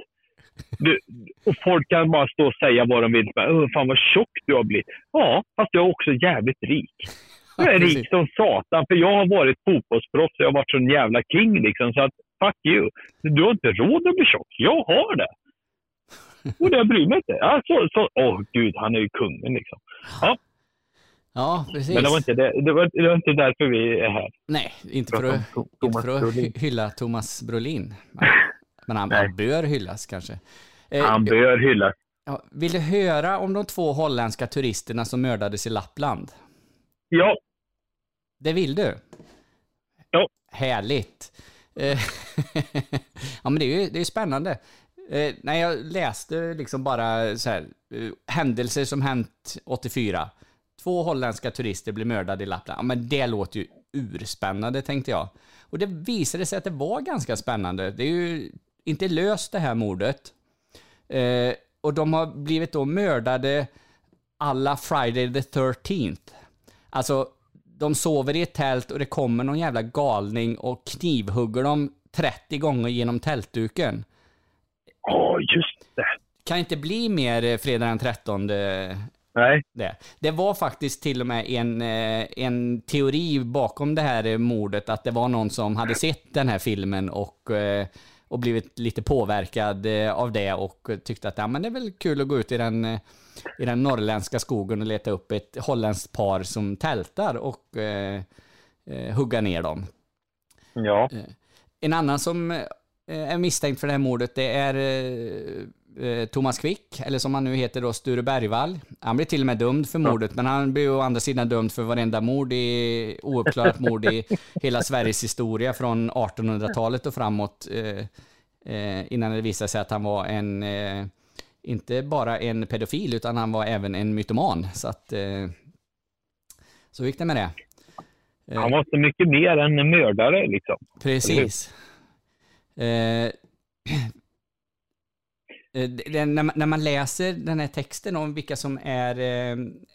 Du, och folk kan bara stå och säga vad de vill. Men, "Åh, fan vad tjock du har blivit. Ja, fast jag är också jävligt rik. Jag är rik som satan, för jag har varit fotbollsproffs och jag har varit sån jävla king liksom. Så att, fuck you. Du har inte råd att bli tjock. Jag har det. Och det bryr mig inte. Ja, så, så, åh gud, han är ju kungen liksom. Ja, Ja, precis. men det var, inte det, det, var, det var inte därför vi är här. Nej, inte för att, om inte Thomas för att Brolin. hylla Thomas Brolin. Men han, han bör hyllas kanske. Eh, Han bör hyllas. ja, vill du höra om de två holländska turisterna som mördades i Lappland? Ja, Det vill du? Ja. Härligt. Eh, ja, men det är ju det är spännande. Eh, när jag läste liksom bara så här, eh, händelser som hänt 84. Två holländska turister blev mördade i Lappland. Ja, men det låter ju urspännande, tänkte jag. Och det visade sig att det var ganska spännande. Det är ju inte löst det här mordet. Eh, och de har blivit då mördade alla Friday the 13th. Alltså, de sover i ett tält och det kommer någon jävla galning och knivhugger dem 30 gånger genom tältduken. Ja, just det. Kan inte bli mer eh, fredag den 13. Nej. Det. det var faktiskt till och med en, eh, en teori bakom det här eh, mordet, att det var någon som hade sett den här filmen och, och blivit lite påverkad av det och tyckte att ja, men det är väl kul att gå ut i den, i den norrländska skogen och leta upp ett holländskt par som tältar och eh, eh, hugga ner dem. Ja. En annan som eh, är misstänkt för det här mordet, det är eh, eh, Thomas Quick, eller som han nu heter då, Sture Bergvall. Han blir till och med dömd för mordet, men han blir å andra sidan dömd för varenda mord i, ouppklarat mord i hela Sveriges historia från 1800-talet och framåt. Eh, eh, innan det visade sig att han var en, eh, inte bara en pedofil, utan han var även en mytoman. Så att, eh, så gick det med det. Eh, Han var så mycket mer än en mördare liksom. Precis. Eh, det- när, man, läser den här texten om vilka som är,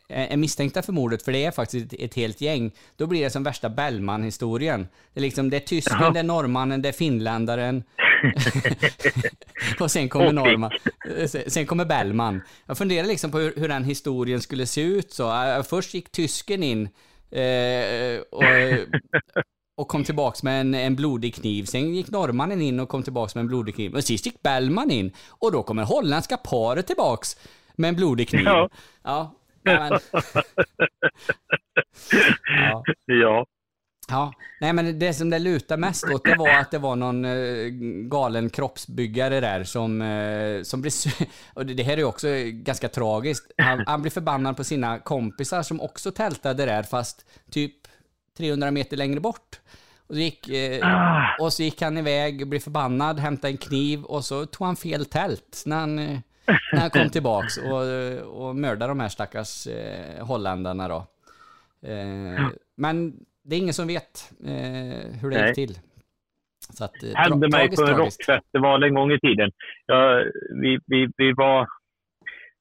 är misstänkta för mordet, för det är faktiskt ett, ett helt gäng, då blir det som värsta Bellman-historien. Det är liksom, det är tysken, det är norrmannen, det är finländaren. och sen kommer Norman. Eh, Sen, kommer Bellman. Jag funderar liksom på hur, hur den historien skulle se ut så. Först gick tysken in eh, och, och kom tillbaks med en, en blodig kniv. Sen gick norrmannen in och kom tillbaks med en blodig kniv. Och sist gick Bellman in. Och då kommer holländska paret tillbaks med en blodig kniv. Ja. Ja. ja. Ja. Nej men det som det lutar mest åt det var att det var någon eh, galen kroppsbyggare där som, eh, som blir... Och det, här är ju också ganska tragiskt. Han, han blir förbannad på sina kompisar som också tältade där fast typ 300 meter längre bort. Och så gick, eh, och så gick han iväg, blev förbannad, hämtade en kniv och så tog han fel tält när han, när han kom tillbaks och, och mördade de här stackars eh, holländarna då. Men det är ingen som vet eh, hur det Nej. gick till. Så att, eh, hände mig på en rockfestival en gång i tiden. Jag, vi, vi, vi, var,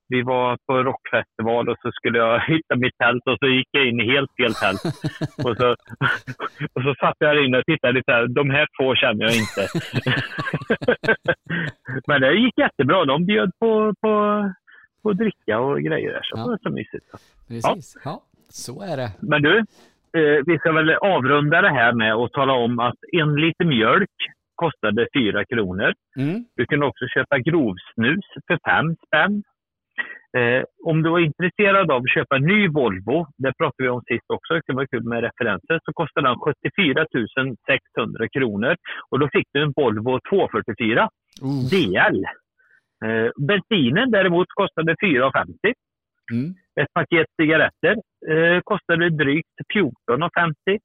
vi var på en rockfestival och så skulle jag hitta mitt tält och så gick jag in i helt fel tält. och, så, och så satt jag där inne och tittade lite här. De här två känner jag inte. Men det gick jättebra. De bjöd på, på, på dricka och grejer. Så det var så mysigt. Precis, ja. så är det. Men du, eh, vi ska väl avrunda det här med att tala om att en liter mjölk kostade 4 kronor. Mm. Du kunde också köpa grovsnus för 5 spänn. Eh, om du var intresserad av att köpa en ny Volvo, det pratade vi om sist också, det kan vara kul med referenser, så kostade den 74 600 kronor. Och då fick du en Volvo 244 DL. Eh, bensinen däremot kostade 4,50. Mm. Ett paket cigaretter eh, kostade drygt 14,50.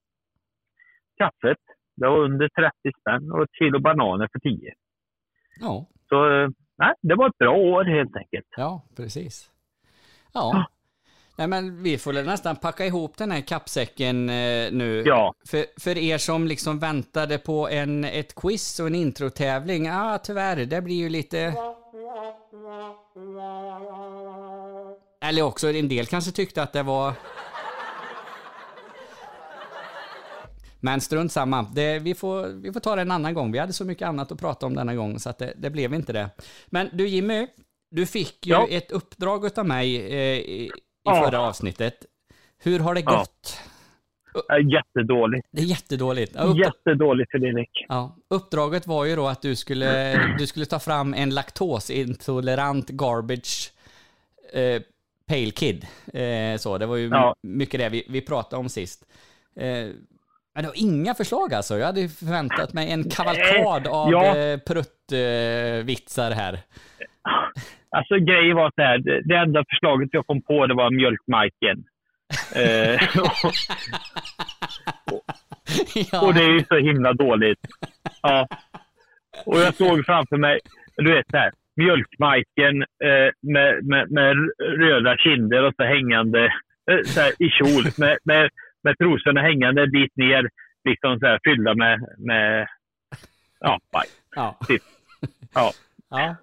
Kaffet, det var under 30 spänn och ett kilo bananer för 10. Ja. Så eh, nej, det var ett bra år helt enkelt. Ja, precis. Ja. Nej, men vi får nästan packa ihop den här kappsäcken eh, nu. Ja. För, för er som liksom väntade på en, ett quiz och en introtävling, ja ah, tyvärr, det blir ju lite... Eller också, en del kanske tyckte att det var... Men strunt samma. Det, vi, får, vi får ta det en annan gång. Vi hade så mycket annat att prata om denna gång, så att det, det blev inte det. Men du Jimmy, du fick ju Ja. ett uppdrag av mig eh, i, i Ja. förra avsnittet. Hur har det gått? Ja, Jättedåligt. Det är jättedåligt. Ja, upp, Jättedåligt Fredrik. ja. Uppdraget var ju då att du skulle, du skulle ta fram en laktosintolerant garbage eh, pale kid. Eh, så, det var ju Ja. mycket det vi, vi pratade om sist. Eh, men det var inga förslag alltså. Jag hade förväntat mig en kavalkad av Ja. eh, pruttvitsar här. Alltså grejen var så här, det, enda förslaget jag kom på det var mjölkmajken. eh, och, och det är ju så himla dåligt. Ja. Och jag såg framför mig, du vet så här, mjölkmajken eh, med, med, med röda kinder och så hängande eh, så här, i kjol med, med, med trosorna hängande en bit ner, liksom så här fyllda med, med ja, bajs. Ja. Typ. Ja. Ja.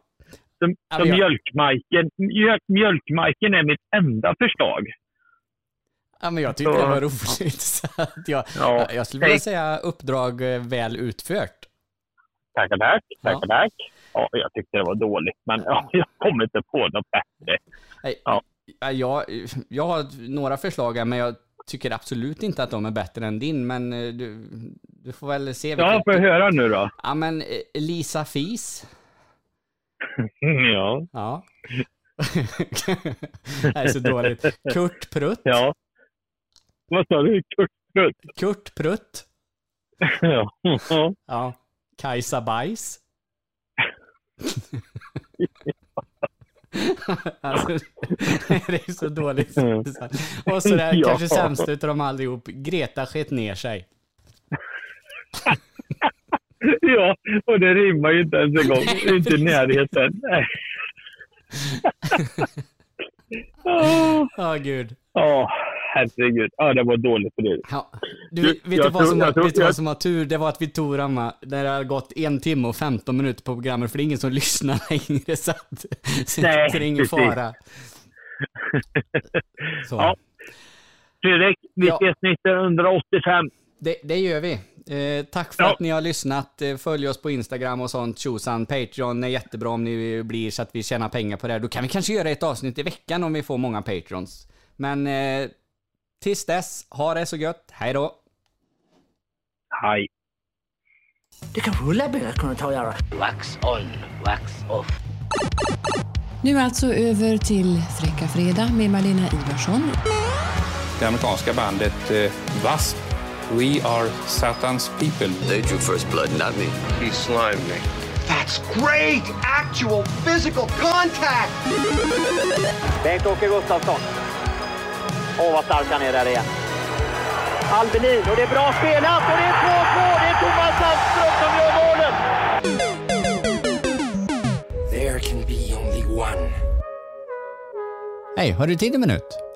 Så, så men jag- mjölkmajken, mjöl, mjölkmajken är mitt enda förslag. Ja, men jag tyckte Så- det var roligt. Så jag, Ja. jag skulle vilja säga uppdrag eh, väl utfört. Tackar, tack. Tackar, tack. Ja, jag tyckte det var dåligt, men ja, jag kommer inte på något bättre. Ja. ja, Jag, jag har några förslag här, men jag tycker absolut inte att de är bättre än din. Men eh, du, du får väl se. Ja, får jag höra nu då? Ja, men eh, Lisa Fis. Ja. Ja. det här är så dåligt. Kurt Prutt. Ja. Vad sa du? Kurt Prutt? Kurt Prutt. Ja. Ja. Kajsa Bajs. alltså, det är så dåligt. Och så där, Ja. kanske sämst utav dem allihop, Greta sket ner sig. ja, och det rimmar ju inte ens en gång. Inte i närheten. Ja, gud. Herregud. Ja, det var dåligt för dig. Ja. Du, Du, vet du jag vad tror- som, jag vet du vad jag- som var tur? Det var att vi tog Ramma, när det har gått en timme och 15 minuter på programmet, för det är ingen som lyssnar längre, så, att, så, Nej, det är ingen precis. fara. Så. Ja. Fredrik, vi Ja. ses 1985. Det, det gör vi. Eh, tack för Ja. att ni har lyssnat. Eh, följ oss på Instagram och sånt. Tjosan. Patreon är jättebra om ni blir så att vi tjänar pengar på det. Då kan vi kanske göra ett avsnitt i veckan om vi får många Patrons. Men eh, tills dess, ha det så gött. Hej då! Hej. Det kanske Ulla-Britt kunde ta och göra. Wax on, wax off. Nu alltså över till Fräcka Fredag med Malena Ivarsson. Det amerikanska bandet eh, W.A.S.P. We are Satan's people. They drew first blood, not me. He slimed me. That's great! Actual physical contact! Bengt-Åke Gustafsson. Åh, vad stark han är där igen. Albelin, och det är bra spelat och det är 2-2. Det är Thomas Sandström som gör målet. There can be only one. Hej, har du tid en minut?